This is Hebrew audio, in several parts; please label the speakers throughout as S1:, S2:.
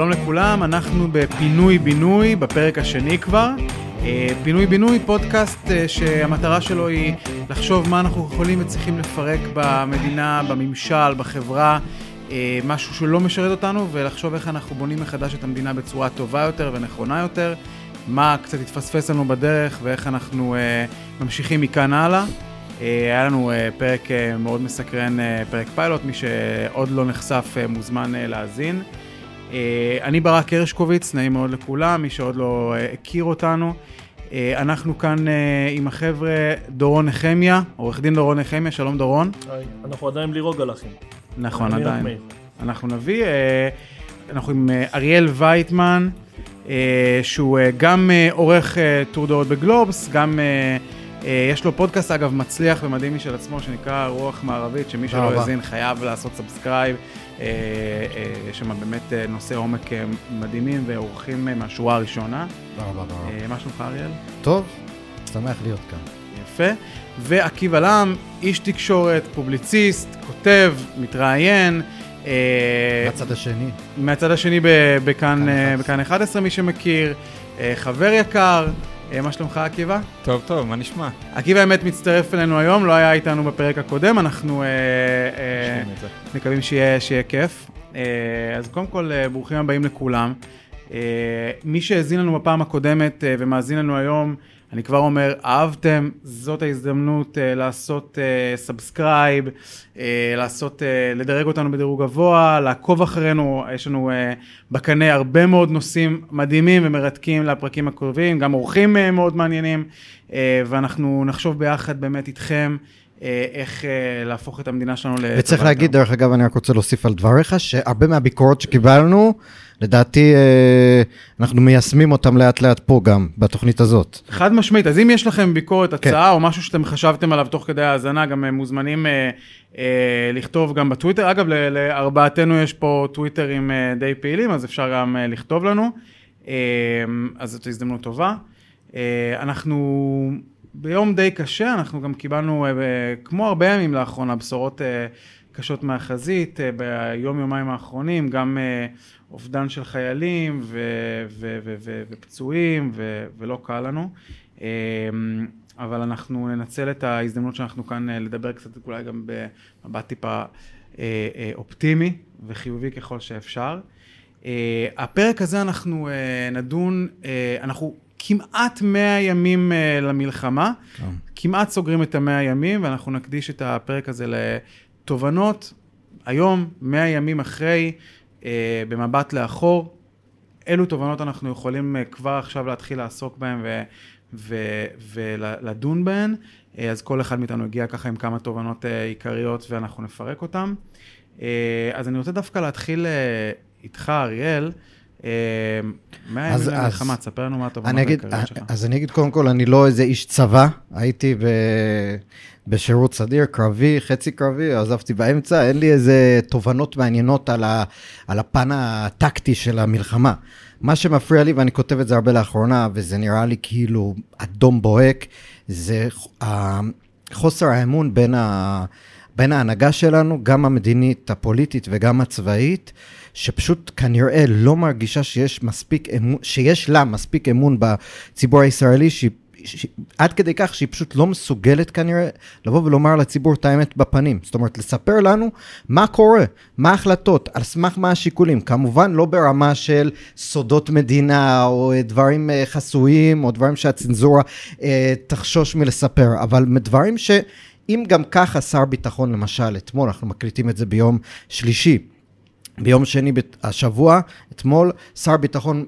S1: שלום לכולם, אנחנו בפינוי-בינוי, בפרק השני כבר. אה, פינוי-בינוי, פודקאסט אה, שהמטרה שלו היא לחשוב מה אנחנו יכולים וצריכים לפרק במדינה, בממשל, בחברה, אה, משהו שלא משרת אותנו, ולחשוב איך אנחנו בונים מחדש את המדינה בצורה טובה יותר ונכונה יותר, מה קצת התפספס לנו בדרך ואיך אנחנו ממשיכים מכאן הלאה. היה לנו פרק מאוד מסקרן, פרק פיילוט, מי שעוד לא נחשף מוזמן להאזין. אה, אני ברק הרשקוביץ, נעים מאוד לכולם, מי שעוד לא אה, הכיר אותנו. אה, אנחנו כאן עם החבר'ה דורון נחמיה, עורך דין דורון נחמיה, שלום דורון.
S2: היי, אנחנו עדיין בלי רוגלחים.
S1: נכון, עדיין. אנחנו נביא, אנחנו עם אריאל וייטמן, שהוא גם עורך טור דורות בגלובס, גם יש לו פודקאסט אגב מצליח ומדהים משל עצמו שנקרא רוח מערבית, שמי שלא האזין חייב לעשות subscribe. אה, אה, יש שם באמת אה, נושאי עומק מדהימים ואורחים מהשורה הראשונה.
S3: תודה רבה, תודה
S1: רבה. מה שלומך אריאל?
S3: טוב, שמח להיות כאן.
S1: יפה. ועקיבא לם, איש תקשורת, פובליציסט, כותב, מתראיין.
S3: מהצד השני.
S1: מהצד השני בכאן 11, מי שמכיר. חבר יקר. אה, מה שלומך, עקיבא?
S4: טוב, טוב, מה נשמע?
S1: עקיבא האמת מצטרף אלינו היום, לא היה איתנו בפרק הקודם, אנחנו אה, אה, מקווים שיהיה, שיהיה כיף. אה, אז קודם כל, אה, ברוכים הבאים לכולם. אה, מי שהאזין לנו בפעם הקודמת אה, ומאזין לנו היום, אני כבר אומר, אהבתם, זאת ההזדמנות uh, לעשות subscribe, uh, uh, לעשות, uh, לדרג אותנו בדירוג גבוה, לעקוב אחרינו, יש לנו uh, בקנה הרבה מאוד נושאים מדהימים ומרתקים לפרקים הקרובים, גם אורחים uh, מאוד מעניינים, uh, ואנחנו נחשוב ביחד באמת איתכם. איך להפוך את המדינה שלנו
S3: לטובה. וצריך להגיד, דרך אגב, אני רק רוצה להוסיף על דבריך, שהרבה מהביקורות שקיבלנו, לדעתי אה, אנחנו מיישמים אותם לאט לאט פה גם, בתוכנית הזאת.
S1: חד משמעית, אז אם יש לכם ביקורת, כן. הצעה כן. או משהו שאתם חשבתם עליו תוך כדי האזנה, גם אה, מוזמנים אה, אה, לכתוב גם בטוויטר. אגב, לארבעתנו יש פה טוויטרים אה, די פעילים, אז אפשר גם אה, לכתוב לנו. אה, אז זאת הזדמנות טובה. אה, אנחנו ביום די קשה, אנחנו גם קיבלנו, אה, כמו הרבה ימים לאחרונה, בשורות... אה, קשות מהחזית אה, ביום יומיים האחרונים, גם אובדן של חיילים ו- ו- ו- ו- ופצועים ו- ולא קל לנו. אה, אבל אנחנו ננצל את ההזדמנות שאנחנו כאן לדבר קצת אולי גם במבט טיפה אופטימי וחיובי ככל שאפשר. הפרק הזה אנחנו נדון, אנחנו כמעט 100 ימים למלחמה, כמעט סוגרים את המאה ימים ואנחנו נקדיש את הפרק הזה תובנות, היום, מאה ימים אחרי, אה, במבט לאחור, אילו תובנות אנחנו יכולים אה, כבר עכשיו להתחיל לעסוק בהן ולדון בהן. אה, אז כל אחד מאיתנו הגיע ככה עם כמה תובנות אה, עיקריות ואנחנו נפרק אותן. אה, אז אני רוצה דווקא להתחיל אה, איתך, אריאל. אה, מאה ימים למלחמה, תספר לנו מה התובנות העיקריות שלך.
S3: אז אני אגיד קודם כל, אני לא איזה איש צבא, הייתי ב... בשירות סדיר, קרבי, חצי קרבי, עזבתי באמצע, אין לי איזה תובנות מעניינות על, ה, על הפן הטקטי של המלחמה. מה שמפריע לי, ואני כותב את זה הרבה לאחרונה, וזה נראה לי כאילו אדום בוהק, זה חוסר האמון בין, ה, בין ההנהגה שלנו, גם המדינית, הפוליטית וגם הצבאית, שפשוט כנראה לא מרגישה שיש מספיק אמון, שיש לה מספיק אמון בציבור הישראלי, שהיא ש... עד כדי כך שהיא פשוט לא מסוגלת כנראה לבוא ולומר לציבור את האמת בפנים. זאת אומרת, לספר לנו מה קורה, מה ההחלטות, על סמך מה השיקולים. כמובן לא ברמה של סודות מדינה או דברים אה, חסויים או דברים שהצנזורה אה, תחשוש מלספר, אבל דברים שאם גם ככה שר ביטחון למשל, אתמול, אנחנו מקליטים את זה ביום שלישי, ביום שני השבוע, אתמול, שר ביטחון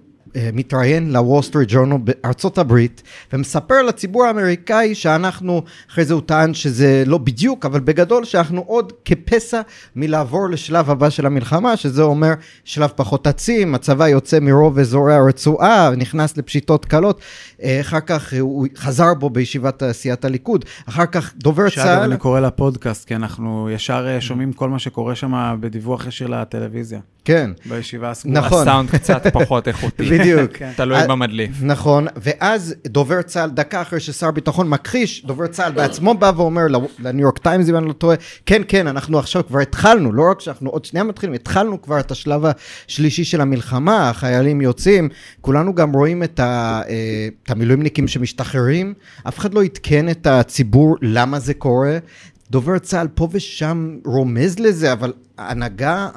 S3: מתראיין לוול סטריט ג'ורנל בארצות הברית ומספר לציבור האמריקאי שאנחנו, אחרי זה הוא טען שזה לא בדיוק, אבל בגדול שאנחנו עוד כפסע מלעבור לשלב הבא של המלחמה, שזה אומר שלב פחות עצים, הצבא יוצא מרוב אזורי הרצועה, נכנס לפשיטות קלות, אה, אחר כך הוא חזר בו בישיבת סיעת הליכוד, אחר כך דובר צה"ל...
S1: שאגב, אני קורא לפודקאסט, כי אנחנו ישר אה, שומעים כל מה שקורה שם בדיווח ישיר לטלוויזיה.
S3: כן,
S1: בישיבה הסגורה.
S3: נכון.
S4: הסאונד קצת פפחות איכותי.
S3: בדיוק.
S1: כן.
S4: תלוי
S3: אה,
S4: במדליף.
S3: נכון, ואז דובר צה"ל, דקה אחרי ששר הביטחון מכחיש, דובר צה"ל בעצמו בא ואומר לניו יורק טיימס, אם אני לא טועה, כן, כן, אנחנו עכשיו כבר התחלנו, לא רק שאנחנו עוד שנייה מתחילים, התחלנו כבר את השלב השלישי של המלחמה, החיילים יוצאים, כולנו גם רואים את, ה, אה, את המילואימניקים שמשתחררים, אף אחד לא עדכן את הציבור למה זה קורה. דובר צה"ל פה ושם רומז לזה, אבל ההנהגה,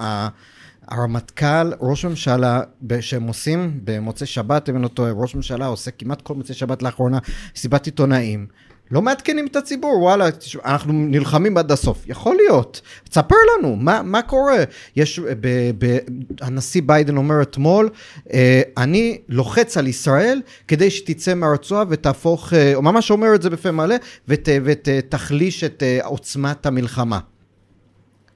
S3: הרמטכ"ל, ראש ממשלה, שהם עושים במוצאי שבת, אם אני לא טועה, ראש ממשלה עושה כמעט כל מוצאי שבת לאחרונה מסיבת עיתונאים. לא מעדכנים את הציבור, וואלה, אנחנו נלחמים עד הסוף. יכול להיות. תספר לנו, מה, מה קורה? יש, ב, ב, הנשיא ביידן אומר אתמול, אה, אני לוחץ על ישראל כדי שתצא מהרצועה ותהפוך, אה, הוא ממש אומר את זה בפה מלא, ות, את אה, עוצמת המלחמה.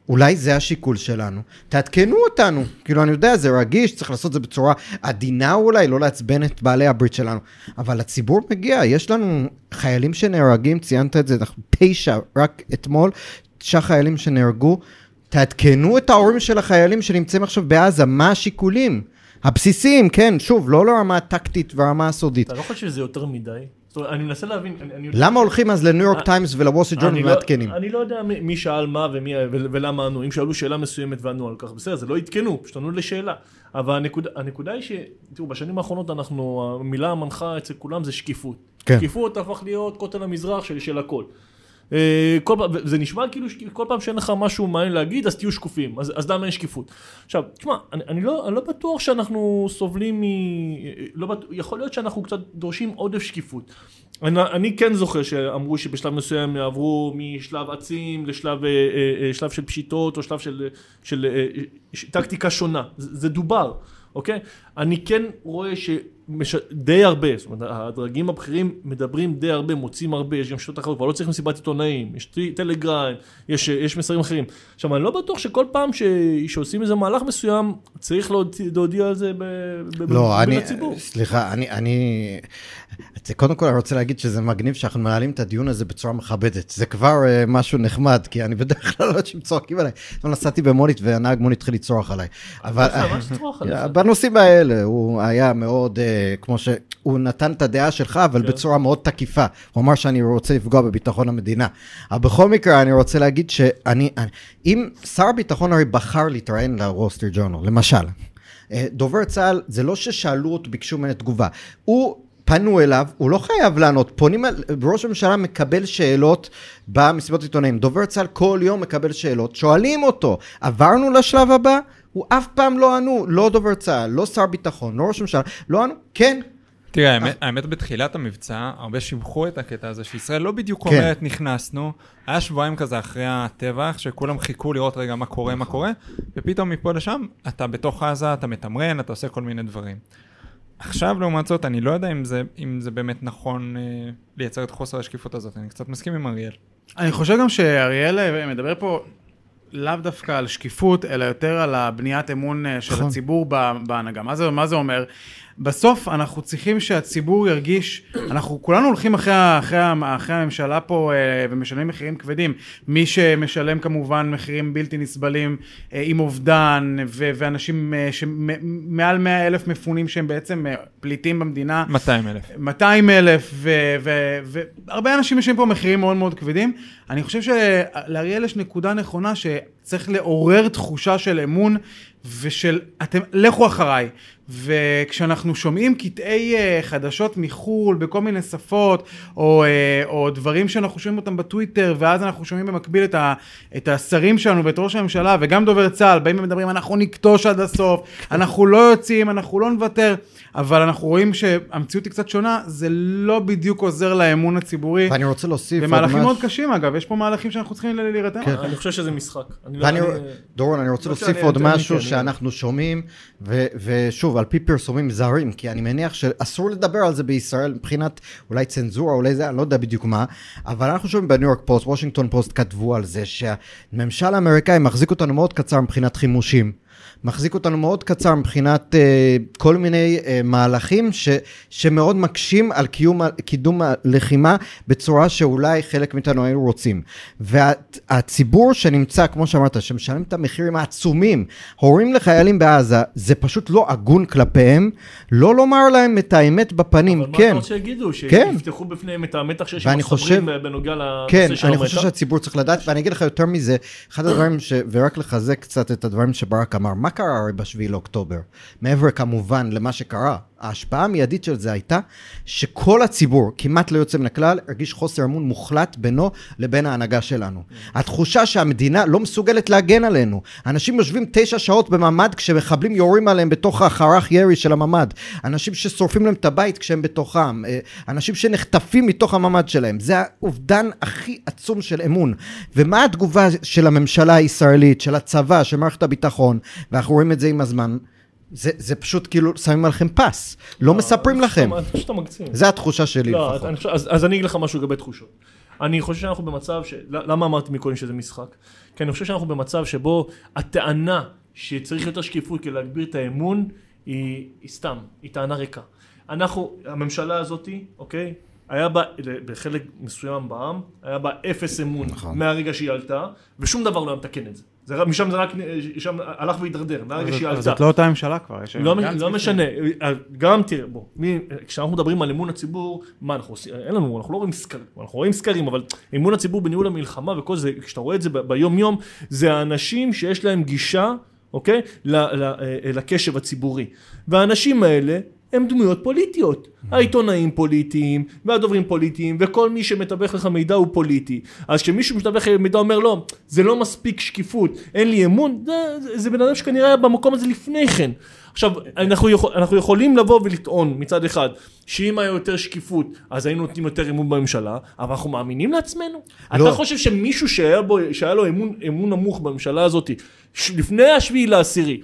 S3: אולי זה השיקול שלנו. תעדכנו אותנו. כאילו, אני יודע, זה רגיש, צריך לעשות את זה בצורה עדינה אולי, לא לעצבן את בעלי הברית שלנו. אבל הציבור מגיע, יש לנו חיילים שנהרגים, ציינת את זה, אנחנו תשע, רק אתמול, תשעה חיילים שנהרגו. תעדכנו את ההורים של החיילים שנמצאים עכשיו בעזה, מה השיקולים? הבסיסיים, כן, שוב, לא לרמה הטקטית והרמה הסודית.
S2: אתה לא חושב שזה יותר מדי? זאת אומרת, אני מנסה להבין, אני- אני...
S3: למה הולכים אז לניו יורק
S2: אה,
S3: טיימס
S2: אני
S3: ג'ורנל
S2: לא-
S3: ומעדכנים?
S2: אני לא יודע מי- מי שאל מה ומי- ולמה ענו, אם שאלו שאלה מסוימת וענו על כך, בסדר, זה לא עדכנו, פשוט ענו לשאלה. אבל הנקודה, הנקודה היא ש... תראו, בשנים האחרונות אנחנו, המילה המנחה אצל כולם זה שקיפות.
S3: כן.
S2: שקיפות הפך להיות כותל המזרח של, של הכל. אה, כל פעם, זה נשמע כאילו שכאילו כל פעם שאין לך משהו מעניין להגיד אז תהיו שקופים, אז, אז למה אין שקיפות? עכשיו, תשמע, אני, אני, לא, אני לא בטוח שאנחנו סובלים מ... לא בטוח, יכול להיות שאנחנו קצת דורשים עודף שקיפות. אני, אני כן זוכר שאמרו שבשלב מסוים יעברו משלב עצים לשלב אה, אה, אה, שלב של פשיטות או שלב של, של אה, ש- טקטיקה שונה, זה, זה דובר, אוקיי? אני כן רואה שדי הרבה, זאת אומרת הדרגים הבכירים מדברים די הרבה, מוצאים הרבה, יש גם שיטות אחרות, כבר לא צריך מסיבת עיתונאים, יש טלגרם, יש, יש מסרים אחרים. עכשיו אני לא בטוח שכל פעם ש, שעושים איזה מהלך מסוים צריך להודיע, להודיע על זה ב, ב,
S3: לא, אני. סליחה, אני, אני, קודם כל אני רוצה להגיד שזה מגניב שאנחנו מנהלים את הדיון הזה בצורה מכבדת. זה כבר uh, משהו נחמד, כי אני בדרך כלל לא אנשים צוחקים עליי. אתמול נסעתי במונית והנהג מונית התחיל לצרוח עליי. אבל
S2: עליך.
S3: בנושאים האלה הוא היה מאוד, uh, כמו שהוא נתן את הדעה שלך, אבל
S2: כן.
S3: בצורה מאוד תקיפה. הוא אמר שאני רוצה לפגוע בביטחון המדינה. אבל בכל מקרה, אני רוצה להגיד שאני, אני- אם שר הביטחון הרי בחר להתראיין לוול סטריט ג'ורנל, למשל. אה, דובר צה"ל, זה לא ששאלו אותו, ביקשו ממנו תגובה. הוא, פנו אליו, הוא לא חייב לענות. פונים, ראש הממשלה מקבל שאלות במסיבות עיתונאים. דובר צה"ל כל יום מקבל שאלות, שואלים אותו, עברנו לשלב הבא? הוא אף פעם לא ענו, לא דובר צה"ל, לא שר ביטחון, לא ראש הממשלה, לא ענו, כן.
S4: תראה, האמת- האמת בתחילת המבצע, הרבה שיבחו את הקטע הזה שישראל לא בדיוק
S3: כן.
S4: אומרת נכנסנו, היה שבועיים כזה אחרי הטבח, שכולם חיכו לראות רגע מה קורה, מה קורה, ופתאום מפה לשם, אתה בתוך עזה, אתה מתמרן, אתה עושה כל מיני דברים. עכשיו, לעומת זאת, אני לא יודע אם זה, אם זה באמת נכון אה, לייצר את חוסר השקיפות הזאת, אני קצת מסכים עם אריאל.
S1: אני חושב גם שאריאל אה, מדבר פה לאו דווקא על שקיפות, אלא יותר על הבניית אמון אה, של
S3: נכון.
S1: הציבור בהנהגה. מה זה, מה זה אומר? בסוף אנחנו צריכים שהציבור ירגיש, אנחנו כולנו הולכים אחרי, אחרי, אחרי הממשלה פה אה, ומשלמים מחירים כבדים. מי שמשלם כמובן מחירים בלתי נסבלים אה, עם אובדן ו- ואנשים אה, שמעל 100 אלף מפונים שהם בעצם אה, פליטים במדינה.
S4: 200 אלף.
S1: 200 אלף, והרבה אנשים משלמים פה מחירים מאוד מאוד כבדים. אני חושב שלאריאל יש נקודה נכונה שצריך לעורר תחושה של אמון ושל אתם, לכו אחריי. וכשאנחנו שומעים קטעי אה, חדשות מחו"ל בכל מיני שפות, או, אה, או דברים שאנחנו שומעים אותם בטוויטר, ואז אנחנו שומעים במקביל את, ה, את השרים שלנו ואת ראש הממשלה, וגם דובר צה"ל, באים ומדברים, אנחנו נכתוש עד הסוף, אנחנו לא יוצאים, אנחנו לא נוותר, אבל אנחנו רואים שהמציאות היא קצת שונה, זה לא בדיוק עוזר לאמון הציבורי.
S3: ואני רוצה להוסיף עוד
S1: ומהלכים מאוד
S3: משהו.
S1: קשים אגב, יש פה מהלכים שאנחנו צריכים ל- להירתם.
S3: כן.
S2: אני חושב שזה משחק. לא-
S3: ואני,
S2: אני-
S3: דורון, אני רוצה
S2: לא
S3: להוסיף עוד משהו שאנחנו שומעים, ו- ושוב, על פי פרסומים זרים, כי אני מניח שאסור לדבר על זה בישראל מבחינת אולי צנזורה, אולי זה, אני לא יודע בדיוק מה, אבל אנחנו שומעים בניו יורק פוסט, וושינגטון פוסט כתבו על זה שהממשל האמריקאי מחזיק אותנו מאוד קצר מבחינת חימושים. מחזיק אותנו מאוד קצר מבחינת אה, כל מיני אה, מהלכים ש, שמאוד מקשים על קיום, קידום הלחימה בצורה שאולי חלק מאיתנו היינו רוצים. והציבור שנמצא, כמו שאמרת, שמשלם את המחירים העצומים, הורים לחיילים בעזה, זה פשוט לא הגון כלפיהם, לא לומר להם את האמת בפנים,
S2: אבל
S3: כן.
S2: מה אתה רוצה שיגידו?
S3: כן.
S2: שיפתחו בפניהם את המתח שיש עם
S3: חושב-
S2: הסברים בנוגע
S3: כן,
S2: לנושא של
S3: אני
S2: המתח?
S3: חושב שהציבור צריך לדעת, ואני אגיד לך יותר מזה, אחד הדברים, ש... ורק לחזק קצת את הדברים שברק אמר, מה קרה הרי בשביעי לאוקטובר? מעבר כמובן למה שקרה, ההשפעה המיידית של זה הייתה שכל הציבור, כמעט לא יוצא מן הכלל, הרגיש חוסר אמון מוחלט בינו לבין ההנהגה שלנו. התחושה שהמדינה לא מסוגלת להגן עלינו. אנשים יושבים תשע שעות בממ"ד כשמחבלים יורים עליהם בתוך החרך ירי של הממ"ד. אנשים ששורפים להם את הבית כשהם בתוכם. אה, אנשים שנחטפים מתוך הממ"ד שלהם. זה האובדן הכי עצום של אמון. ומה התגובה של הממשלה הישראלית, של הצבא, של מערכת הביטחון, ואנחנו רואים את זה עם הזמן. זה, זה פשוט כאילו שמים עליכם פס, לא מספרים לכם.
S2: אני חושב שאתה מגזים.
S3: זה התחושה שלי
S2: לא,
S3: לפחות.
S2: אני חושב- אז אז אני אגיד לך משהו לגבי תחושות. אני חושב שאנחנו במצב ש... למה אמרתי מקודם שזה משחק? כי אני חושב שאנחנו במצב שבו הטענה שצריך יותר שקיפות כדי להגביר את האמון היא, היא סתם, היא טענה ריקה. אנחנו, הממשלה הזאתי, אוקיי? היה בה, בחלק מסוים בעם, היה בה אפס אמון
S3: נכון.
S2: מהרגע שהיא עלתה, ושום דבר לא היה מתקן את זה. זה משם זה רק, שם הלך והידרדר, מהרגע שהיא עלתה.
S1: זאת לא אותה ממשלה כבר. יש
S2: לא, לא. משנה, גם תראה, בוא, מי, כשאנחנו מדברים על אמון הציבור, מה אנחנו עושים, אין לנו, אנחנו לא רואים סקרים, אנחנו רואים סקרים, אבל אמון הציבור בניהול המלחמה וכל זה, כשאתה רואה את זה ביום יום, זה האנשים שיש להם גישה, אוקיי, ל, ל, אה, לקשב הציבורי. והאנשים האלה, הם דמויות פוליטיות. העיתונאים פוליטיים, והדוברים פוליטיים, וכל מי שמתווך לך מידע הוא פוליטי. אז כשמישהו מתווך לך מידע אומר לא, זה לא מספיק שקיפות, אין לי אמון, זה, זה, זה בן אדם שכנראה היה במקום הזה לפני כן. עכשיו, אנחנו, יכול, אנחנו יכולים לבוא ולטעון מצד אחד, שאם היה יותר שקיפות, אז היינו נותנים יותר אמון בממשלה, אבל אנחנו מאמינים לעצמנו?
S3: לא.
S2: אתה חושב שמישהו שהיה, בו, שהיה לו אמון, אמון נמוך בממשלה הזאת, ש- לפני השביעי לעשירי,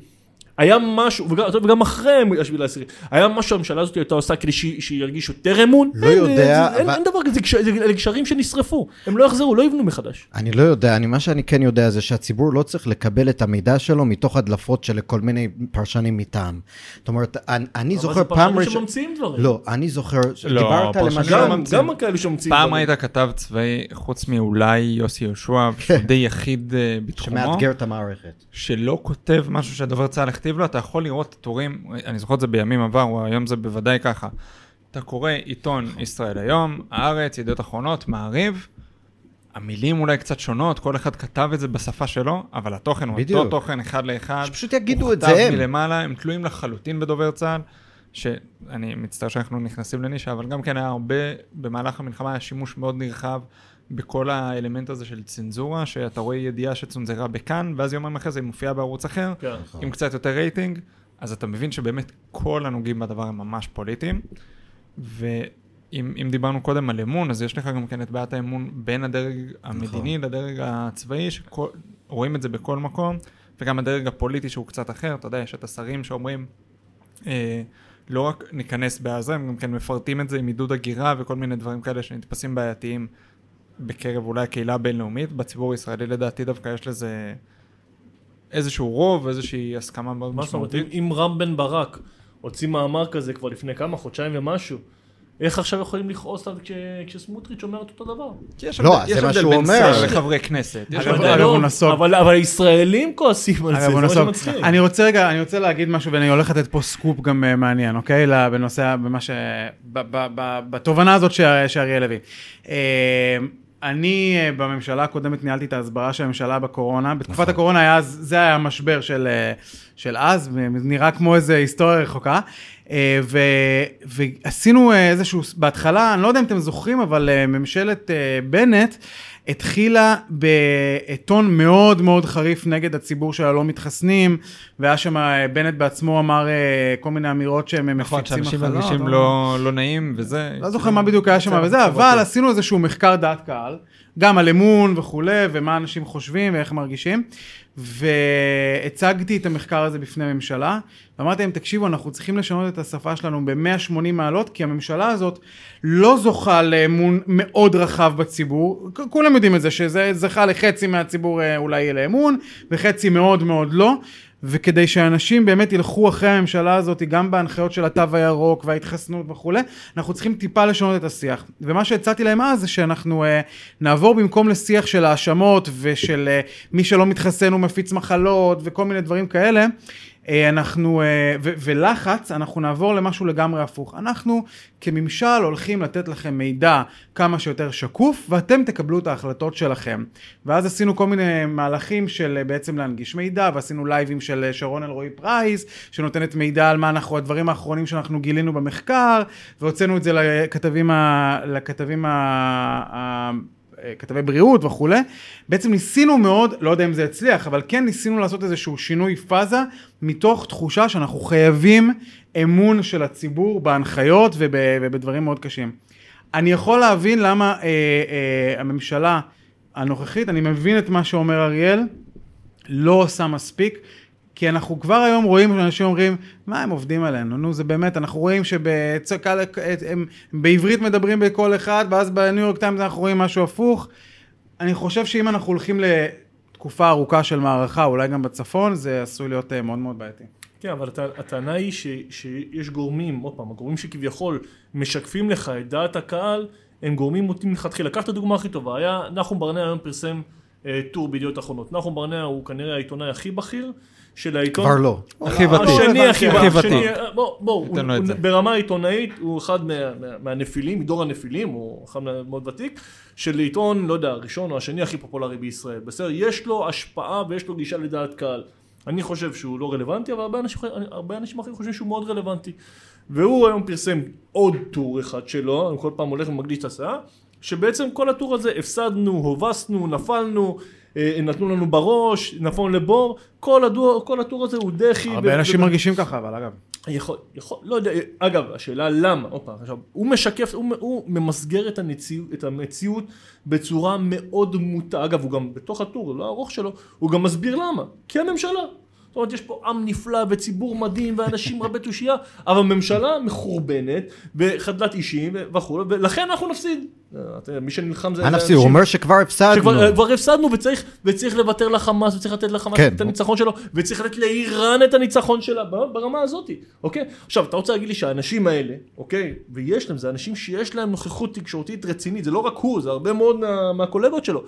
S2: היה משהו, וגם, וגם אחרי השביעי לעשירי, היה משהו שהממשלה הזאת הייתה עושה כדי שהיא- שירגיש יותר אמון?
S3: לא
S2: אין,
S3: יודע,
S2: זה, אין,
S3: אבל-
S2: אין דבר כזה, זה גש- זה גשרים שנשרפו, הם לא יחזרו, לא יבנו מחדש.
S3: אני לא יודע, אני, מה שאני כן יודע זה שהציבור לא צריך לקבל את המידע שלו מתוך הדלפות של כל מיני פרשנים מטעם. זאת אומרת, אני, אני זוכר פעם
S2: אבל זה
S3: ראשונה...
S2: פרשנים שממציאים דברים.
S3: לא, אני זוכר,
S4: לא,
S3: דיברת
S4: פרשנים
S3: למשל...
S2: גם. גם כאלה שממציאים
S4: פעם
S2: דברים.
S4: היית כתב צבאי, חוץ מאולי יוסי יהושע, שהוא די יחיד אה, בתחומו,
S3: שמאתגר את המערכת.
S4: שלא כותב משהו שדובר צה"ל הכתיב לו, אתה יכול לראות טורים, אני זוכר את זה בימים עברו, היום זה בוודאי ככה. אתה קורא עיתון ישראל היום, הארץ, ידיעות אחרונות, מעריב, המילים אולי קצת שונות, כל אחד כתב את זה בשפה שלו, אבל התוכן הוא. אותו תוכן אחד לאחד.
S3: שפשוט יגידו
S4: הוא
S3: את זה
S4: כתב
S3: הם.
S4: מלמעלה, הם תלויים לחלוטין בדובר צה"ל, שאני מצטער שאנחנו נכנסים לנישה, אבל גם כן היה הרבה, במהלך המלחמה היה שימוש מאוד נרחב בכל האלמנט הזה של צנזורה, שאתה רואה ידיעה שצונזרה בכאן, ואז יומיים אחרי זה היא מופיעה בערוץ אחר,
S2: כן.
S4: עם קצת יותר רייטינג, אז אתה מבין שבאמת כל הנוגעים בדבר הם ממש פוליטיים, ואם אם דיברנו קודם על אמון, אז יש לך גם כן את בעיית האמון בין הדרג המדיני לדרג הצבאי, שרואים את זה בכל מקום, וגם הדרג הפוליטי שהוא קצת אחר, אתה יודע, יש את השרים שאומרים, אה, לא רק ניכנס בעזה, הם גם כן מפרטים את זה עם עידוד הגירה וכל מיני דברים כאלה שנתפסים בעייתיים בקרב אולי הקהילה הבינלאומית. בציבור הישראלי לדעתי דווקא יש לזה איזשהו רוב, איזושהי הסכמה מאוד
S2: מה זאת אומרת, אם,
S4: משמעותית.
S2: אם רם בן ברק הוציא מאמר כזה כבר לפני כמה, חודשיים ומשהו, איך עכשיו יכולים לכעוס עליו כש- כשסמוטריץ' אומר את אותו דבר?
S3: לא, זה
S4: יש
S3: מה שהוא
S4: בין
S3: אומר.
S4: שר לחברי כנסת. יש הבדל.
S1: אגב,
S2: לא,
S1: הוא נסוג.
S2: אבל, אבל הישראלים כועסים על זה, זה מה. שמצחיק.
S1: אני רוצה רגע, אני רוצה להגיד משהו, ואני הולך לתת פה סקופ גם אה, מעניין, אוקיי? ל- בנושא, במה ש... ב- ב- ב- בתובנה הזאת שאריאל הביא. אה, אני אה, בממשלה הקודמת ניהלתי את ההסברה של הממשלה בקורונה. בתקופת הקורונה היה, זה היה המשבר של, אה, של אז, נראה כמו איזה היסטוריה רחוקה. אה, ו, ועשינו איזשהו, בהתחלה, אני לא יודע אם אתם זוכרים, אבל ממשלת בנט התחילה בטון מאוד מאוד חריף נגד הציבור של הלא מתחסנים, והיה שם, אה, בנט בעצמו אמר אה, כל מיני אמירות שהם
S4: נכון,
S1: מפיצים
S4: שאנשים
S1: מחלות,
S4: מרגישים
S1: אבל-
S4: לא לא נעים וזה.
S1: לא זוכר מה בדיוק היה שם וזה, אבל. עשינו איזשהו מחקר דעת קהל, גם על אמון וכולי, ומה אנשים חושבים ואיך מרגישים, והצגתי את המחקר הזה בפני ממשלה, ואמרתי להם, תקשיבו, אנחנו צריכים לשנות את השפה שלנו ב-180 מעלות, כי הממשלה הזאת לא זוכה לאמון מאוד רחב בציבור, כולם יודעים את זה, שזה זכה לחצי מהציבור אה, אולי לאמון, וחצי מאוד מאוד לא. וכדי שאנשים באמת ילכו אחרי הממשלה הזאת, גם בהנחיות של התו הירוק וההתחסנות וכולי, אנחנו צריכים טיפה לשנות את השיח. ומה שהצעתי להם אז זה שאנחנו אה, נעבור במקום לשיח של האשמות ושל אה, מי שלא מתחסן הוא מפיץ מחלות וכל מיני דברים כאלה, אנחנו, אה, ו- ולחץ, אנחנו נעבור למשהו לגמרי הפוך. אנחנו כממשל הולכים לתת לכם מידע כמה שיותר שקוף, ואתם תקבלו את ההחלטות שלכם. ואז עשינו כל מיני מהלכים של אה, בעצם להנגיש מידע, ועשינו לייבים של אה, שרון אלרועי פרייס, שנותנת מידע על מה אנחנו, הדברים האחרונים שאנחנו גילינו במחקר, והוצאנו את זה לכתבים, ה, לכתבים ה, ה, כתבי בריאות וכולי, בעצם ניסינו מאוד, לא יודע אם זה הצליח, אבל כן ניסינו לעשות איזשהו שינוי פאזה, מתוך תחושה שאנחנו חייבים אמון של הציבור בהנחיות וב, ובדברים מאוד קשים. אני יכול להבין למה אה, אה, הממשלה הנוכחית, אני מבין את מה שאומר אריאל, לא עושה מספיק. כי אנחנו כבר היום רואים שאנשים אומרים, מה הם עובדים עלינו? נו, זה באמת, אנחנו רואים שהם בעברית מדברים בקול אחד, ואז בניו יורק טיימס אנחנו רואים משהו הפוך. אני חושב שאם אנחנו הולכים לתקופה ארוכה של מערכה, אולי גם בצפון, זה עשוי להיות אה, מאוד מאוד בעייתי.
S2: כן, אבל הטענה היא ש, שיש גורמים, עוד פעם, הגורמים שכביכול משקפים לך את דעת הקהל, הם גורמים מוטים מלכתחילה. קח את הדוגמה הכי טובה, היה נחום ברנע היום פרסם אה, טור בידיעות אחרונות. נחום ברנע הוא כנראה העיתונאי הכי בכיר. של העיתון.
S3: כבר לא.
S4: הכי ותיק.
S2: השני הכי
S4: ותיק.
S2: בוא, בוא, ברמה עיתונאית הוא אחד מהנפילים, מדור הנפילים, הוא אחד מאוד ותיק, של עיתון, לא יודע, הראשון או השני הכי פופולרי בישראל. בסדר, יש לו השפעה ויש לו גישה לדעת קהל. אני חושב שהוא לא רלוונטי, אבל הרבה אנשים, הרבה אנשים אחרים חושבים שהוא מאוד רלוונטי. והוא היום פרסם עוד טור אחד שלו, אני כל פעם הולך ומקדיש את הסאה, שבעצם כל הטור הזה הפסדנו, הובסנו, נפלנו, אה, נתנו לנו בראש, נפלנו לבור, כל, הדור, כל הטור הזה הוא דחי.
S1: הרבה אנשים מרגישים ככה, אבל אגב.
S2: יכול, יכול, לא יודע, אגב, השאלה למה, פעם, עכשיו, הוא משקף, הוא, הוא ממסגר את, הנציאות, את המציאות בצורה מאוד מוטה, אגב, הוא גם בתוך הטור, לא הארוך שלו, הוא גם מסביר למה, כי הממשלה, זאת אומרת, יש פה עם נפלא וציבור מדהים ואנשים רבי תושייה, אבל ממשלה מחורבנת וחדלת אישים וכו', ולכן אנחנו נפסיד. מי שנלחם זה...
S3: מה נפסיד? הוא אומר שכבר הפסדנו.
S2: שכבר הפסדנו וצריך, וצריך לוותר לחמאס וצריך לתת לחמאס כן. את הניצחון שלו וצריך לתת לאיראן את הניצחון שלה ברמה הזאת, אוקיי? עכשיו, אתה רוצה להגיד לי שהאנשים האלה, אוקיי? ויש להם, זה אנשים שיש להם נוכחות תקשורתית רצינית, זה לא רק הוא, זה הרבה מאוד מה, מהקולגות שלו.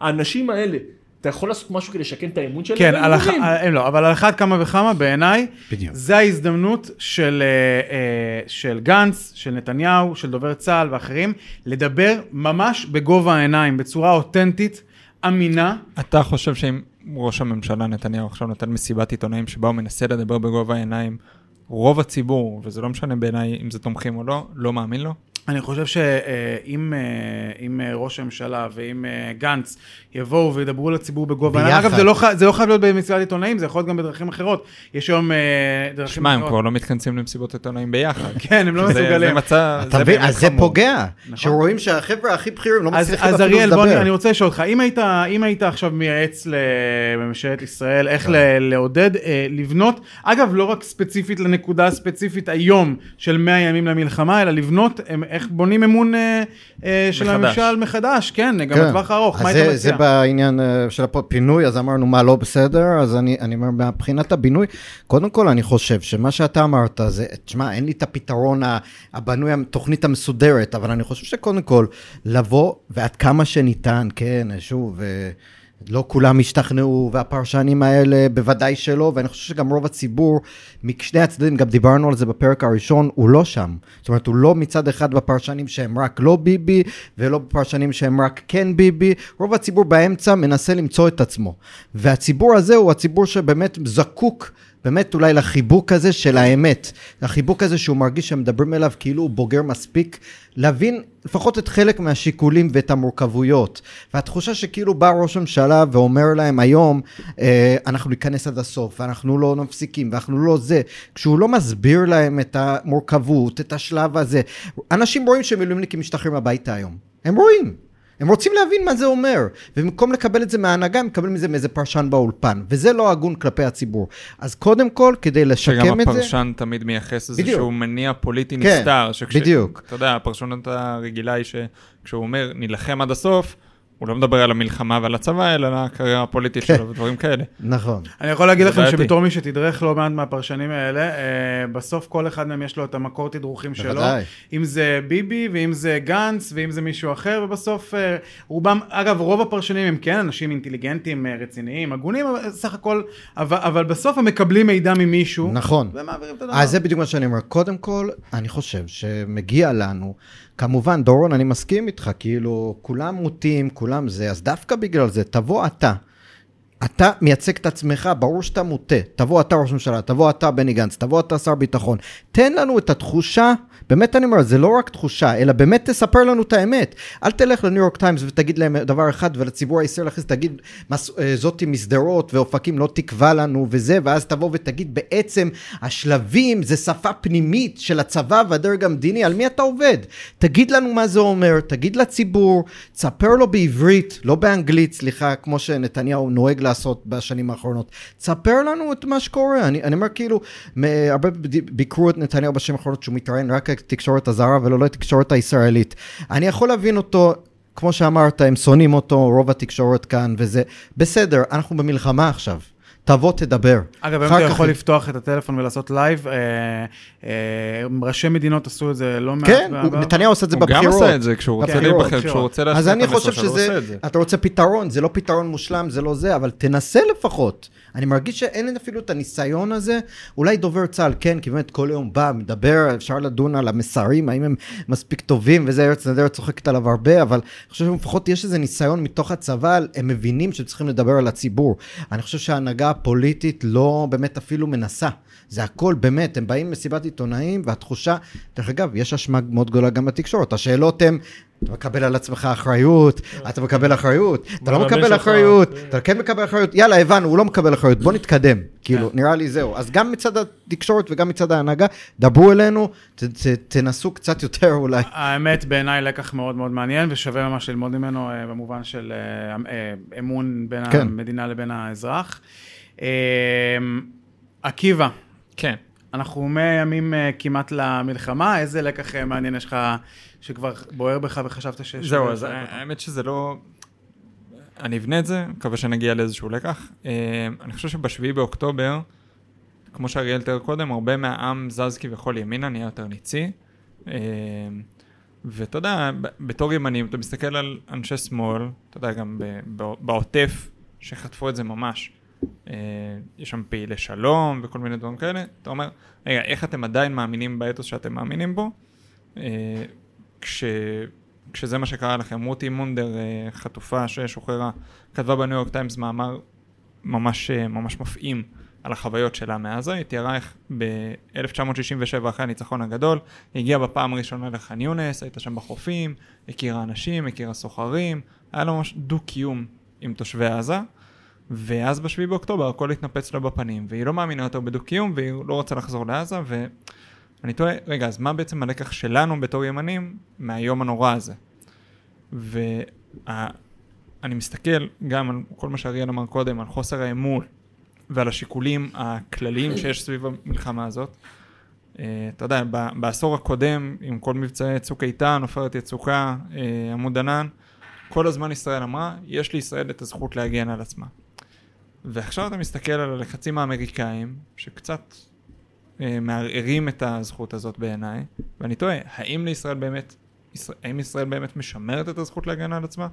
S2: האנשים האלה אתה יכול לעשות משהו כדי לשקם את האמון שלהם?
S1: כן, על אח... אה, לא, אבל על אחת כמה וכמה בעיניי, זה ההזדמנות של, אה, אה, של גנץ, של נתניהו, של דובר צה"ל ואחרים, לדבר ממש בגובה העיניים, בצורה אותנטית, אמינה.
S4: אתה חושב שאם ראש הממשלה נתניהו עכשיו נותן מסיבת עיתונאים שבה הוא מנסה לדבר בגובה העיניים, רוב הציבור, וזה לא משנה בעיניי אם זה תומכים או לא, לא מאמין לו?
S1: אני חושב שאם אם ראש הממשלה ואם גנץ יבואו וידברו לציבור בגובה העיניים, אגב, זה לא, זה לא חייב להיות במסיבת עיתונאים, זה יכול להיות גם בדרכים אחרות. יש היום דרכים
S4: שמה, אחרות. הם כבר לא מתכנסים למסיבות עיתונאים ביחד.
S1: כן, הם לא מסוגלים.
S3: זה מצב, אתה מבין, אז זה פוגע. נכון. שרואים שהחבר'ה הכי בכירים לא מצליחים
S1: אפילו לדבר. אז אריאל, אני רוצה לשאול אותך, אם היית עכשיו מייעץ לממשלת ישראל, איך לעודד, לבנות, אגב, לא רק ספציפית לנקודה הספציפית היום של 100 ימים למלחמה, אלא לבנות איך בונים אמון אה, אה, של מחדש. הממשל מחדש, כן, גם כן. בטווח הארוך, מה היית מציע?
S3: זה בעניין אה, של הפינוי, אז אמרנו מה לא בסדר, אז אני, אני אומר, מבחינת הבינוי, קודם כל אני חושב שמה שאתה אמרת זה, תשמע, אין לי את הפתרון הבנוי, התוכנית המסודרת, אבל אני חושב שקודם כל, לבוא ועד כמה שניתן, כן, שוב, לא כולם השתכנעו, והפרשנים האלה בוודאי שלא, ואני חושב שגם רוב הציבור, משני הצדדים, גם דיברנו על זה בפרק הראשון, הוא לא שם. זאת אומרת, הוא לא מצד אחד בפרשנים שהם רק לא ביבי, ולא בפרשנים שהם רק כן ביבי, רוב הציבור באמצע מנסה למצוא את עצמו. והציבור הזה הוא הציבור שבאמת זקוק באמת אולי לחיבוק הזה של האמת, לחיבוק הזה שהוא מרגיש שמדברים אליו כאילו הוא בוגר מספיק, להבין לפחות את חלק מהשיקולים ואת המורכבויות. והתחושה שכאילו בא ראש הממשלה ואומר להם היום, אה, אנחנו ניכנס עד הסוף, ואנחנו לא מפסיקים, ואנחנו לא זה, כשהוא לא מסביר להם את המורכבות, את השלב הזה. אנשים רואים שמילואימניקים משתחררים הביתה היום. הם רואים. הם רוצים להבין מה זה אומר, ובמקום לקבל את זה מההנהגה, הם מקבלים את זה מאיזה פרשן באולפן, וזה לא הגון כלפי הציבור. אז קודם כל, כדי לשקם את זה...
S4: שגם הפרשן תמיד מייחס לזה שהוא מניע פוליטי כן, נסתר.
S3: שכש... בדיוק.
S4: אתה יודע, הפרשנות הרגילה היא שכשהוא אומר, נילחם עד הסוף, הוא לא מדבר על המלחמה ועל הצבא, אלא על הקריירה הפוליטית
S3: כן.
S4: שלו ודברים כאלה.
S3: נכון.
S1: אני יכול להגיד לכם. שבתור מי שתדרך לא מעט מהפרשנים האלה, אה, בסוף כל אחד מהם יש לו את המקור תדרוכים שלו.
S3: בוודאי.
S1: אם זה ביבי, ואם זה גנץ, ואם זה מישהו אחר, ובסוף אה, רובם, אגב, רוב הפרשנים הם כן אנשים אינטליגנטים, אה, רציניים, הגונים, סך הכל, אבל, אבל בסוף הם מקבלים מידע ממישהו.
S3: נכון.
S1: ומעבירים את הדבר.
S3: אז זה בדיוק מה שאני אומר. קודם כל, אני חושב שמגיע לנו, כמובן, דורון, אני מסכים איתך, כאילו, כולם מוטים, כולם זה, אז דווקא בגלל זה, תבוא אתה. אתה מייצג את עצמך, ברור שאתה מוטה. תבוא אתה ראש ממשלה, תבוא אתה בני גנץ, תבוא אתה שר ביטחון. תן לנו את התחושה, באמת אני אומר, זה לא רק תחושה, אלא באמת תספר לנו את האמת. אל תלך לניו יורק טיימס ותגיד להם דבר אחד, ולציבור הישראלי אחרי זה תגיד, "מס- אה, זאתי משדרות ואופקים לא תקבע לנו וזה, ואז תבוא ותגיד, בעצם השלבים זה שפה פנימית של הצבא והדרג המדיני, על מי אתה עובד? תגיד לנו מה זה אומר, תגיד לציבור, תספר לו בעברית, לא באנגלית, סליחה, כמו שנתניהו נוהג לעשות בשנים האחרונות. תספר לנו את מה שקורה. אני, אני אומר כאילו, הרבה ביקרו את נתניהו בשנים האחרונות שהוא מתראיין רק לתקשורת הזרה ולא לתקשורת הישראלית. אני יכול להבין אותו. כמו שאמרת, הם שונאים אותו, רוב התקשורת כאן וזה. בסדר, אנחנו במלחמה עכשיו. תבוא, תדבר.
S1: אגב, היום אתה
S3: כך-
S1: יכול לפתוח את הטלפון ולעשות לייב, אה, אה, ראשי מדינות עשו את זה לא מעט.
S3: כן. הוא- נתניהו עושה את זה
S4: הוא גם
S3: בבחירות.
S4: עשה את זה כשהוא רוצה
S3: בבחירות,
S4: להיבחר. כשהוא רוצה
S3: אז
S4: להשמיע
S3: אני
S4: את המסר
S3: חושב
S4: שלו, הוא עושה את
S3: שזה,
S4: זה.
S3: אתה רוצה פתרון, זה לא פתרון מושלם, זה לא זה, אבל תנסה לפחות. אני מרגיש שאין אפילו את הניסיון הזה. אולי דובר צה"ל, כן, כי באמת כל יום בא, מדבר, אפשר לדון על המסרים, האם הם מספיק טובים, וזה ארץ נהדרת צוחקת עליו הרבה, אבל אני חושב שלפחות יש איזה ניסיון מתוך הצבא, הם מבינים שצריכים לדבר על הציבור. אני חושב שההנהגה הפוליטית לא באמת אפילו מנסה. זה הכל באמת, הם באים למסיבת עיתונאים, והתחושה, דרך אגב, יש אשמה מאוד גדולה גם בתקשורת. השאלות הן, אתה מקבל על עצמך אחריות, אתה מקבל אחריות, אתה לא מקבל אחריות,
S2: כן.
S3: אתה כן מקבל אחריות, יאללה, הבנו, הוא לא מקבל אחריות, בוא נתקדם. כאילו, נראה לי זהו. אז גם מצד התקשורת וגם מצד ההנהגה, דברו אלינו, תנסו קצת יותר אולי.
S1: האמת, בעיניי לקח מאוד מאוד מעניין, ושווה ממש ללמוד ממנו אה, במובן של אה, אה, אמון בין
S3: כן.
S1: המדינה לבין האזרח. עקיבא,
S4: כן.
S1: אנחנו 100 ימים אה, כמעט למלחמה, איזה לקח מעניין יש לך שכבר בוער בך וחשבת שיש...
S4: זהו, אז האמת שזה לא... אני אבנה את זה, מקווה שנגיע לאיזשהו לקח. אה, אני חושב שבשביעי באוקטובר, כמו שאריאל תיאר קודם, הרבה מהעם זז כביכול ימינה, נהיה יותר ניצי. אה, ואתה יודע, בתור ימנים, אתה מסתכל על אנשי שמאל, אתה יודע, גם בעוטף, שחטפו את זה ממש. אה, יש שם פעילי שלום וכל מיני דברים כאלה. אתה אומר, רגע, איך אתם עדיין מאמינים באתוס שאתם מאמינים בו? כש, כשזה מה שקרה לכם. רותי מונדר, אה, חטופה ששוחררה, כתבה בניו יורק טיימס מאמר ממש, אה, ממש מפעים על החוויות שלה מעזה. היא תיארה איך ב-1967, אחרי הניצחון הגדול, היא הגיעה בפעם הראשונה לח'אן יונס, הייתה שם בחופים, הכירה אנשים, הכירה סוחרים, היה לה ממש דו-קיום עם תושבי עזה. ואז בשביעי באוקטובר הכל התנפץ לה בפנים, והיא לא מאמינה יותר בדו-קיום, והיא לא רוצה לחזור לעזה, ואני תוהה, רגע, אז מה בעצם הלקח שלנו בתור ימנים מהיום הנורא הזה? ואני מסתכל גם על כל מה שאריאל אמר קודם, על חוסר האמון ועל השיקולים הכלליים שיש סביב המלחמה הזאת. אה, אתה יודע, בעשור הקודם, עם כל מבצעי צוק איתן, עופרת יצוקה, אה, עמוד ענן, כל הזמן ישראל אמרה, יש לישראל את הזכות להגן על עצמה. ועכשיו אתה מסתכל על הלחצים האמריקאים, שקצת מערערים את הזכות הזאת בעיניי, ואני תוהה, האם לישראל באמת, האם ישראל באמת משמרת את הזכות להגן על עצמה?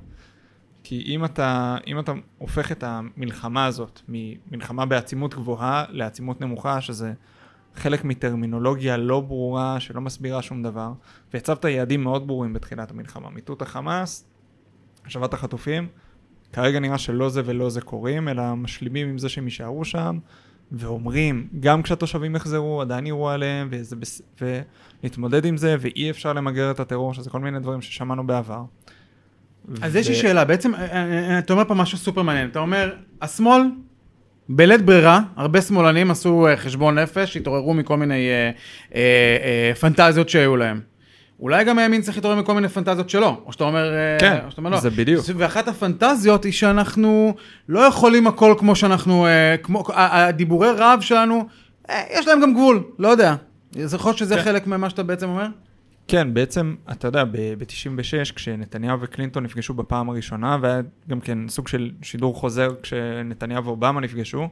S4: כי אם אתה, אם אתה הופך את המלחמה הזאת ממלחמה בעצימות גבוהה לעצימות נמוכה, שזה חלק מטרמינולוגיה לא ברורה שלא מסבירה שום דבר, והצבת יעדים מאוד ברורים בתחילת המלחמה, מיטוט החמאס, השבת החטופים, כרגע נראה שלא זה ולא זה קורים, אלא משלימים עם זה שהם יישארו שם, ואומרים, גם כשהתושבים יחזרו, עדיין יראו עליהם, וזה בס... ולהתמודד עם זה, ואי אפשר למגר את הטרור, שזה כל מיני דברים ששמענו בעבר.
S1: אז יש לי שאלה, בעצם, אה, אה, אתה אומר פה משהו סופר מעניין, אתה אומר, השמאל, בלית ברירה, הרבה שמאלנים עשו אה, חשבון נפש, התעוררו מכל מיני אה, אה, אה, פנטזיות שהיו להם. אולי גם הימין צריך להתעורר מכל מיני פנטזיות שלו, או שאתה אומר, אה,
S4: כן,
S1: או שאתה אומר לא.
S4: זה בדיוק.
S1: ואחת הפנטזיות היא שאנחנו לא יכולים הכל כמו שאנחנו, אה, כמו, הדיבורי רעב שלנו, אה, יש להם גם גבול, לא יודע. אז יכול להיות שזה
S4: כן.
S1: חלק ממה שאתה בעצם אומר?
S4: כן, בעצם, אתה יודע, ב-96, כשנתניהו וקלינטון נפגשו בפעם הראשונה, והיה גם כן סוג של שידור חוזר כשנתניהו ואובמה נפגשו,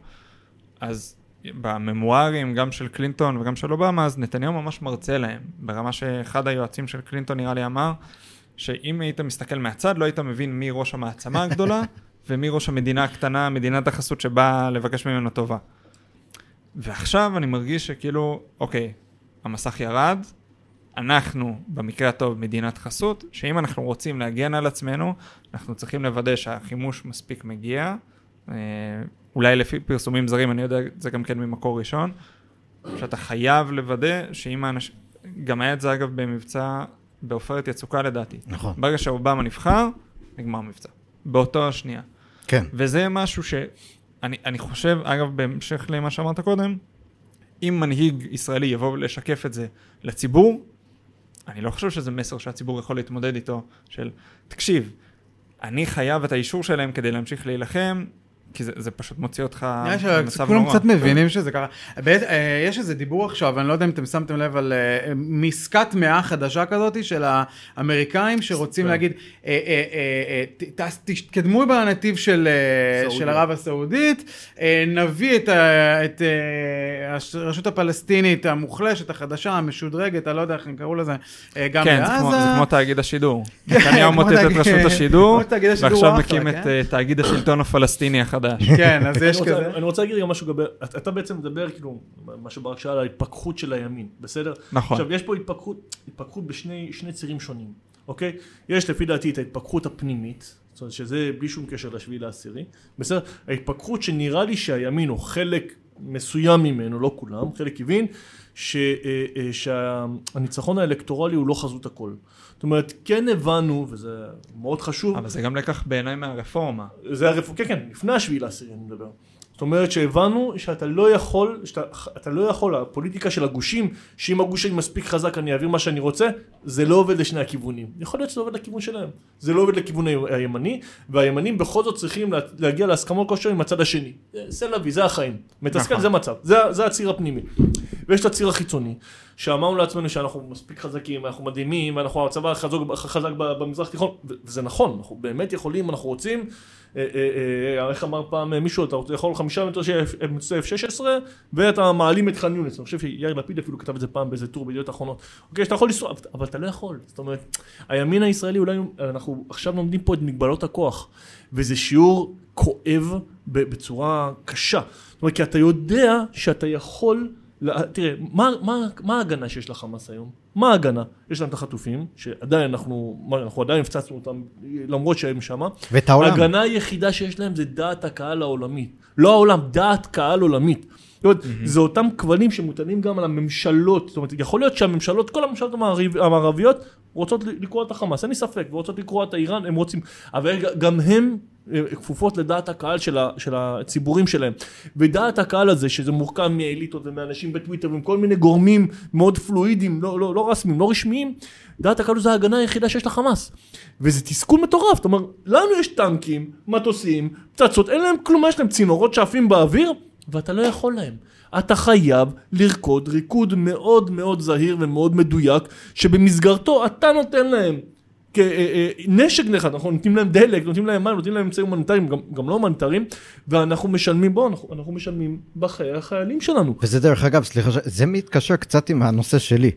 S4: אז בממוארים, גם של קלינטון וגם של אובמה, אז נתניהו ממש מרצה להם, ברמה שאחד היועצים של קלינטון נראה לי אמר, שאם היית מסתכל מהצד, לא היית מבין מי ראש המעצמה הגדולה, ומי ראש המדינה הקטנה, מדינת החסות שבאה לבקש ממנו טובה. ועכשיו אני מרגיש שכאילו, אוקיי, המסך ירד, אנחנו, במקרה הטוב, מדינת חסות, שאם אנחנו רוצים להגן על עצמנו, אנחנו צריכים לוודא שהחימוש מספיק מגיע. אולי לפי פרסומים זרים, אני יודע את זה גם כן ממקור ראשון, שאתה חייב לוודא שאם האנשים... גם היה את זה אגב במבצע בעופרת יצוקה לדעתי.
S3: נכון.
S4: ברגע שאובמה נבחר, נגמר המבצע. באותו השנייה.
S3: כן.
S4: וזה משהו שאני אני חושב, אגב, בהמשך למה שאמרת קודם, אם מנהיג ישראלי יבוא לשקף את זה לציבור, אני לא חושב שזה מסר שהציבור יכול להתמודד איתו, של תקשיב, אני חייב את האישור שלהם כדי להמשיך להילחם, כי זה, זה פשוט מוציא אותך
S1: נראה שכולם
S4: נורא.
S1: קצת מבינים שזה ככה. בעת- אה, יש איזה דיבור עכשיו, אני לא יודע אם אתם שמתם לב על אה, מסקת מאה חדשה כזאת של האמריקאים שרוצים
S2: כן.
S1: להגיד, אה, תתקדמו בנתיב של. של ערב הסעודית, נביא את את הרשות הפלסטינית המוחלשת, החדשה, המשודרגת, אני לא יודע איך הם קראו לזה, גם
S4: כן, זה כמו, זה. כמו תאגיד השידור. נתניהו
S1: כמו
S4: מוטט את
S1: תאגיד-
S4: רשות השידור, ועכשיו מקים את
S1: כן?
S4: תאגיד השלטון הפלסטיני החדש.
S1: כן, אז יש כזה.
S2: אני רוצה להגיד גם משהו לגבי, אתה בעצם מדבר כאילו, מה שברק שאל על ההתפכחות של הימין, בסדר?
S4: נכון.
S2: עכשיו יש פה התפכחות, התפכחות בשני שני צירים שונים, אוקיי? יש לפי דעתי את ההתפכחות הפנימית, זאת אומרת שזה בלי שום קשר לשביעי לעשירי, בסדר? ההתפכחות שנראה לי שהימין או חלק מסוים ממנו, לא כולם, חלק הבין ש- אה, אה, שהניצחון האלקטורלי הוא לא חזות הכל. זאת אומרת, כן הבנו, וזה מאוד חשוב,
S4: אבל זה גם לקח בעיניי מהרפורמה.
S2: זה הרפ... כן, כן, לפני השביעי לעשירי אני מדבר. זאת אומרת שהבנו שאתה לא יכול, שאתה אתה לא יכול, הפוליטיקה של הגושים, שאם הגוש שלי מספיק חזק אני אעביר מה שאני רוצה, זה לא עובד לשני הכיוונים. יכול להיות שזה עובד לכיוון שלהם. זה לא עובד לכיוון הימני, והימנים בכל זאת צריכים לה, להגיע להסכמות כלשהו עם הצד השני. זה לוי, זה החיים. מתסכל
S4: נכון.
S2: זה מצב, זה, זה הציר הפנימי. ויש את הציר החיצוני, שאמרנו לעצמנו שאנחנו מספיק חזקים, אנחנו מדהימים, ואנחנו הצבא החזק, חזק ב- במזרח התיכון, וזה נכון, אנחנו באמת יכולים, אנחנו רוצים, אה, אה, אה, איך אמר פעם מישהו, אתה יכול חמישה מטוסי F-16, ואתה מעלים את ח'אן יונס, אני חושב שיאיר לפיד אפילו כתב את זה פעם באיזה טור בידיעות אחרונות, אוקיי, שאתה יכול לנסוע, אבל- אתה לא יכול, זאת אומרת, הימין הישראלי אולי, אנחנו עכשיו לומדים פה את מגבלות הכוח, וזה שיעור כואב בצורה קשה, זאת אומרת, כי אתה יודע שאתה יכול, תראה, מה, מה, מה ההגנה שיש לחמאס היום? מה ההגנה? יש להם את החטופים, שעדיין אנחנו, אנחנו עדיין הפצצנו אותם, למרות שהם שמה.
S3: ואת העולם.
S2: ההגנה היחידה שיש להם זה דעת הקהל העולמית. לא העולם, דעת קהל עולמית. זאת אומרת, זה אותם כבלים שמוטלים גם על הממשלות. זאת אומרת, יכול להיות שהממשלות, כל הממשלות המערב- המערביות רוצות לקרוע את החמאס, אין לי ספק, ורוצות לקרוע את האיראן, הם רוצים, אבל גם הם כפופות לדעת הקהל של, ה, של הציבורים שלהם. ודעת הקהל הזה, שזה מורכב מאליטות ומאנשים בטוויטר ועם כל מיני גורמים מאוד פלואידיים, לא, לא, לא רשמיים, לא רשמיים, דעת הקהל זה ההגנה היחידה שיש לחמאס. וזה תסכול מטורף, זאת אומרת, לנו יש טנקים, מטוסים, פצצות, אין להם כלום, יש להם צינורות שעפים באוויר, ואתה לא יכול להם. אתה חייב לרקוד ריקוד מאוד מאוד זהיר ומאוד מדויק, שבמסגרתו אתה נותן להם נשק נגד, אנחנו נותנים להם דלק, נותנים להם מים, נותנים להם אמצעים הומניטריים, גם, גם לא הומניטריים, ואנחנו משלמים, בואו, אנחנו, אנחנו משלמים בחיי החיילים שלנו.
S3: וזה דרך אגב, סליחה, זה מתקשר קצת עם הנושא שלי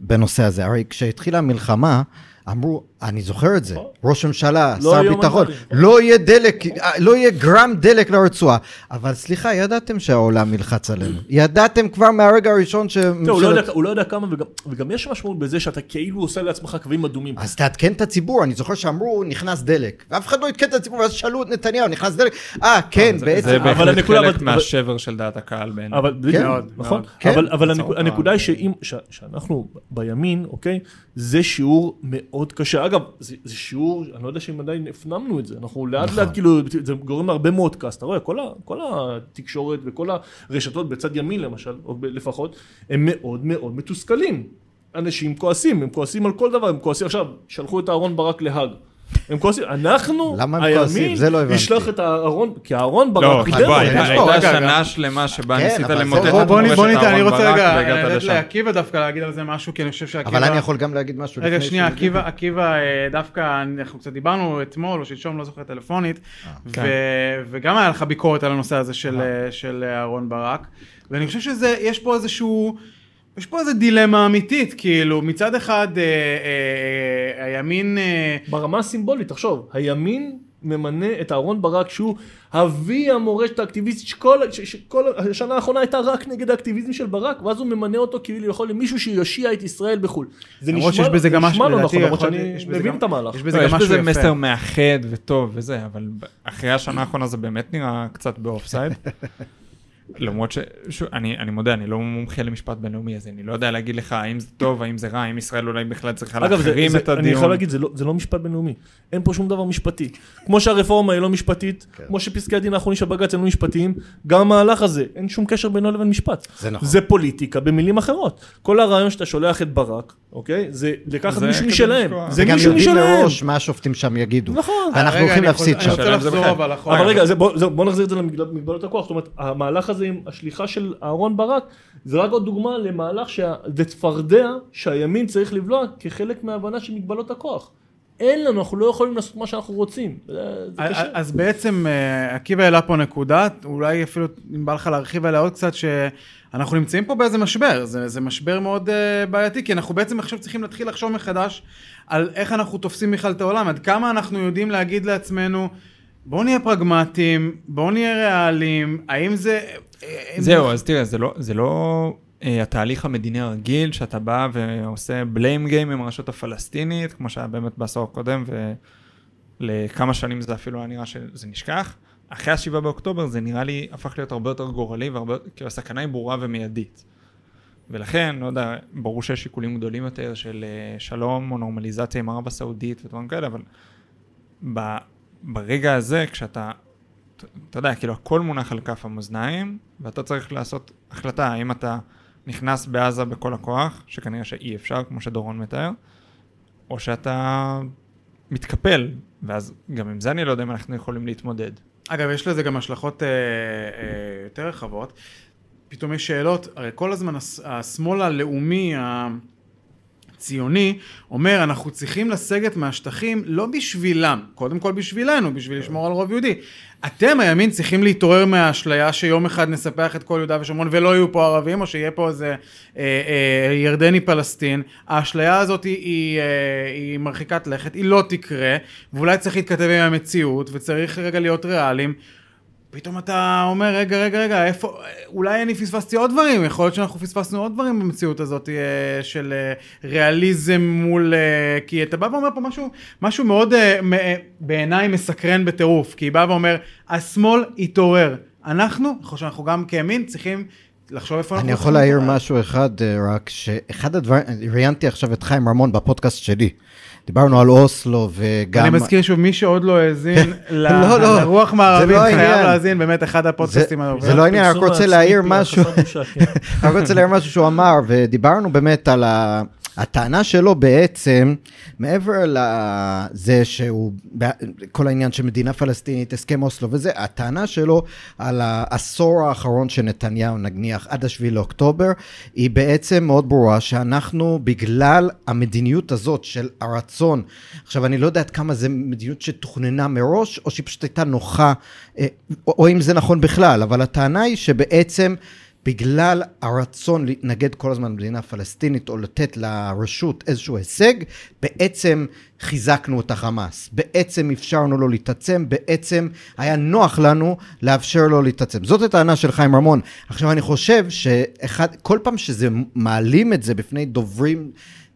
S3: בנושא הזה. הרי כשהתחילה המלחמה, אמרו, אני זוכר את זה. ראש ממשלה,
S2: לא
S3: שר ביטחון,
S2: מנכ"לים.
S3: לא יהיה דלק, אה, לא יהיה גרם דלק לרצועה. אבל סליחה, ידעתם שהעולם ילחץ עלינו. ידעתם כבר מהרגע הראשון
S2: הוא, לא
S3: שממשלת...
S2: הוא לא יודע כמה, וגם, וגם יש משמעות בזה שאתה כאילו עושה לעצמך קווים אדומים.
S3: אז תעדכן את הציבור, אני זוכר שאמרו, נכנס דלק. ואף אחד לא עדכן את הציבור, ואז שאלו את נתניהו, נכנס דלק? אה, כן,
S4: זה-
S3: בעצם.
S4: זה
S2: אבל
S4: בהחלט חלק
S2: אבל-
S4: מהשבר של דעת הקהל בעיניי.
S1: מאוד,
S2: נכון?
S1: מאוד.
S3: כן,
S2: אבל, הנקודה, היא ש, שאנחנו בימין, אוקיי, זה שיעור מאוד קשה. אגב, זה, זה שיעור, אני לא יודע אם עדיין הפנמנו את זה, אנחנו לאט
S3: נכון.
S2: לאט כאילו, זה גורם להרבה מאוד כעס, אתה רואה, כל, ה, כל התקשורת וכל הרשתות בצד ימין למשל, או לפחות, הם מאוד מאוד מתוסכלים. אנשים כועסים, הם כועסים על כל דבר, הם כועסים עכשיו, שלחו את אהרון ברק להאג. הם כועסים, אנחנו,
S3: למה הם כועסים?
S2: הימין,
S3: זה לא הבנתי.
S2: נשלח את אהרון, כי אהרון
S4: לא,
S2: ברק קידם
S4: בוא,
S2: אותו.
S4: הייתה שנה שלמה שבה
S3: כן,
S4: ניסית למוטט את מורשת
S1: בוא ניתן, אני
S4: אהרן
S1: רוצה
S4: ברק
S1: רגע
S4: והגעת לשם.
S1: לעקיבא דווקא להגיד על זה משהו, כי אני חושב שעקיבא...
S3: אבל אני יכול גם להגיד משהו
S1: רגע,
S3: לפני
S1: שנייה, עקיבא, עקיבא, אה, דווקא אנחנו קצת דיברנו אתמול או שלשום, לא זוכר טלפונית,
S4: כן.
S1: ו- וגם היה לך ביקורת על הנושא הזה של אה, של אהרון ברק, ואני חושב שזה, יש פה איזשהו, יש פה איזו דילמה אמיתית, כאילו, מצד אחד אה, אה, אה, הימין... אה,
S2: ברמה הסימבולית, תחשוב, הימין ממנה את אהרון ברק שהוא אבי המורשת האקטיביסטית שכל, ש- שכל השנה האחרונה הייתה רק נגד האקטיביזם של ברק ואז הוא ממנה אותו כאילו יכול למישהו שיושיע את ישראל בחו"ל. זה נשמע,
S1: שיש בזה
S2: זה
S1: גם
S2: נשמע
S1: משהו,
S2: לא נכון, למרות שאני
S1: יש בזה
S2: מבין
S1: גם-
S2: את המהלך.
S1: יש
S4: לא,
S1: בזה גם
S4: יש
S1: משהו
S4: בזה
S1: יפה.
S4: מסר מאחד וטוב וזה, אבל אחרי השנה האחרונה זה באמת נראה קצת באופסייד. למרות ש... שוב, אני, אני מודה, אני לא מומחה למשפט בינלאומי, אז אני לא יודע להגיד לך האם זה טוב, האם זה רע, האם ישראל אולי בכלל צריכה
S2: זה,
S4: להחרים
S2: זה,
S4: את
S2: אני
S4: הדיון.
S2: חייב להגיד, זה לא, זה לא משפט בינלאומי. אין פה שום דבר משפטי. כמו שהרפורמה היא לא משפטית,
S3: כן.
S2: כמו שפסקי הדין האחרונים של בג"ץ הם לא משפטיים, גם המהלך הזה, אין שום קשר בינו לבין משפט.
S3: זה נכון.
S2: זה פוליטיקה במילים אחרות. כל הרעיון שאתה שולח את ברק, אוקיי? זה לקחת
S4: זה
S2: מישהו משלהם. זה
S3: וגם
S2: מישהו
S3: יודעים
S2: משלהם.
S3: מראש מה השופטים שם יגידו.
S2: נכון.
S3: ואנחנו
S1: רגע,
S3: הולכים
S1: אני יכול-
S3: להפסיד
S1: אני
S3: שם.
S4: זה.
S1: אבל אחורה.
S2: אבל רגע, זה, בוא, זה, בוא נחזיר את זה למגבלות הכוח. זאת אומרת, המהלך הזה עם השליחה של אהרון ברק, זה רק עוד דוגמה למהלך, שה- זה צפרדע שהימין צריך לבלוע כחלק מההבנה של מגבלות הכוח. אין לנו, אנחנו לא יכולים לעשות מה שאנחנו רוצים. זה, קשה.
S1: אז בעצם אה, עקיבא העלה פה נקודה, אולי אפילו אם בא לך להרחיב עליה עוד קצת, שאנחנו נמצאים פה באיזה משבר, זה, זה משבר מאוד אה, בעייתי, כי אנחנו בעצם עכשיו צריכים להתחיל לחשוב מחדש על איך אנחנו תופסים בכלל את העולם, עד כמה אנחנו יודעים להגיד לעצמנו, בואו נהיה פרגמטיים, בואו נהיה ריאליים, האם זה... אה,
S4: זהו, אז תראה, זה לא, זה לא אה, התהליך המדיני הרגיל, שאתה בא ועושה בליים גיים עם הרשות הפלסטינית, כמו שהיה באמת בעשור הקודם, ולכמה שנים זה אפילו היה נראה שזה נשכח. אחרי השבעה באוקטובר זה נראה לי הפך להיות הרבה יותר גורלי, והרבה, כאילו הסכנה היא ברורה ומיידית. ולכן, לא יודע, ברור שיש שיקולים גדולים יותר של אה, שלום או נורמליזציה עם ערב הסעודית ודברים כאלה, אבל ברגע הזה, כשאתה, אתה- יודע, כאילו הכל מונח על כף המאזניים, ואתה צריך לעשות החלטה האם אתה נכנס בעזה בכל הכוח, שכנראה שאי אפשר, כמו שדורון מתאר, או שאתה מתקפל, ואז גם עם זה אני לא יודע אם אנחנו יכולים להתמודד.
S1: אגב, יש לזה גם השלכות אה, אה, יותר רחבות. פתאום יש שאלות, הרי כל הזמן השמאל הלאומי הציוני אומר, אנחנו צריכים לסגת מהשטחים לא בשבילם, קודם כל בשבילנו, בשביל לשמור על רוב יהודי. אתם, הימין, צריכים להתעורר מהאשליה שיום אחד נספח את כל יהודה ושומרון ולא יהיו פה ערבים, או שיהיה פה איזה אה, אה, ירדני פלסטין. האשליה הזאת היא, היא, אה, היא מרחיקת לכת, היא לא תקרה, ואולי צריך להתכתב עם המציאות, וצריך רגע להיות ריאליים. פתאום אתה אומר, רגע, רגע, רגע, איפה, אולי אני פספסתי עוד דברים, יכול להיות שאנחנו פספסנו עוד דברים במציאות הזאת אה, של אה, ריאליזם מול... אה, כי אתה בא ואומר פה משהו, משהו מאוד בעיניי מסקרן בטירוף, כי היא באה ואומר, השמאל התעורר. אנחנו, אני חושב שאנחנו גם כימין צריכים לחשוב איפה אנחנו...
S3: אני יכול להעיר
S1: להתעורר.
S3: משהו אחד, אה, רק שאחד הדברים, ראיינתי עכשיו את חיים רמון בפודקאסט שלי. דיברנו על אוסלו וגם...
S1: אני מזכיר שוב, מי שעוד לא האזין ל-
S3: לא, לא,
S1: לרוח
S3: זה
S1: מערבית,
S3: לא
S1: חייב. להאזין, באמת אחד הפודקאסטים האהובים.
S3: זה לא העניין, רק רוצה להעיר משהו.
S2: כן.
S3: אני רוצה להעיר משהו שהוא אמר, ודיברנו באמת על ה... הטענה שלו בעצם, מעבר לזה שהוא, כל העניין של מדינה פלסטינית, הסכם אוסלו וזה, הטענה שלו על העשור האחרון של נתניהו, נניח עד השביעי לאוקטובר, היא בעצם מאוד ברורה שאנחנו, בגלל המדיניות הזאת של הרצון, עכשיו אני לא יודע עד כמה זה מדיניות שתוכננה מראש, או שהיא פשוט הייתה נוחה, אה, או, אם זה נכון בכלל, אבל הטענה היא שבעצם בגלל הרצון להתנגד כל הזמן למדינה פלסטינית או לתת לרשות איזשהו הישג, בעצם חיזקנו את החמאס. בעצם אפשרנו לו להתעצם, בעצם היה נוח לנו לאפשר לו להתעצם. זאת הטענה של חיים רמון. עכשיו אני חושב שכל פעם שזה מעלים את זה בפני דוברים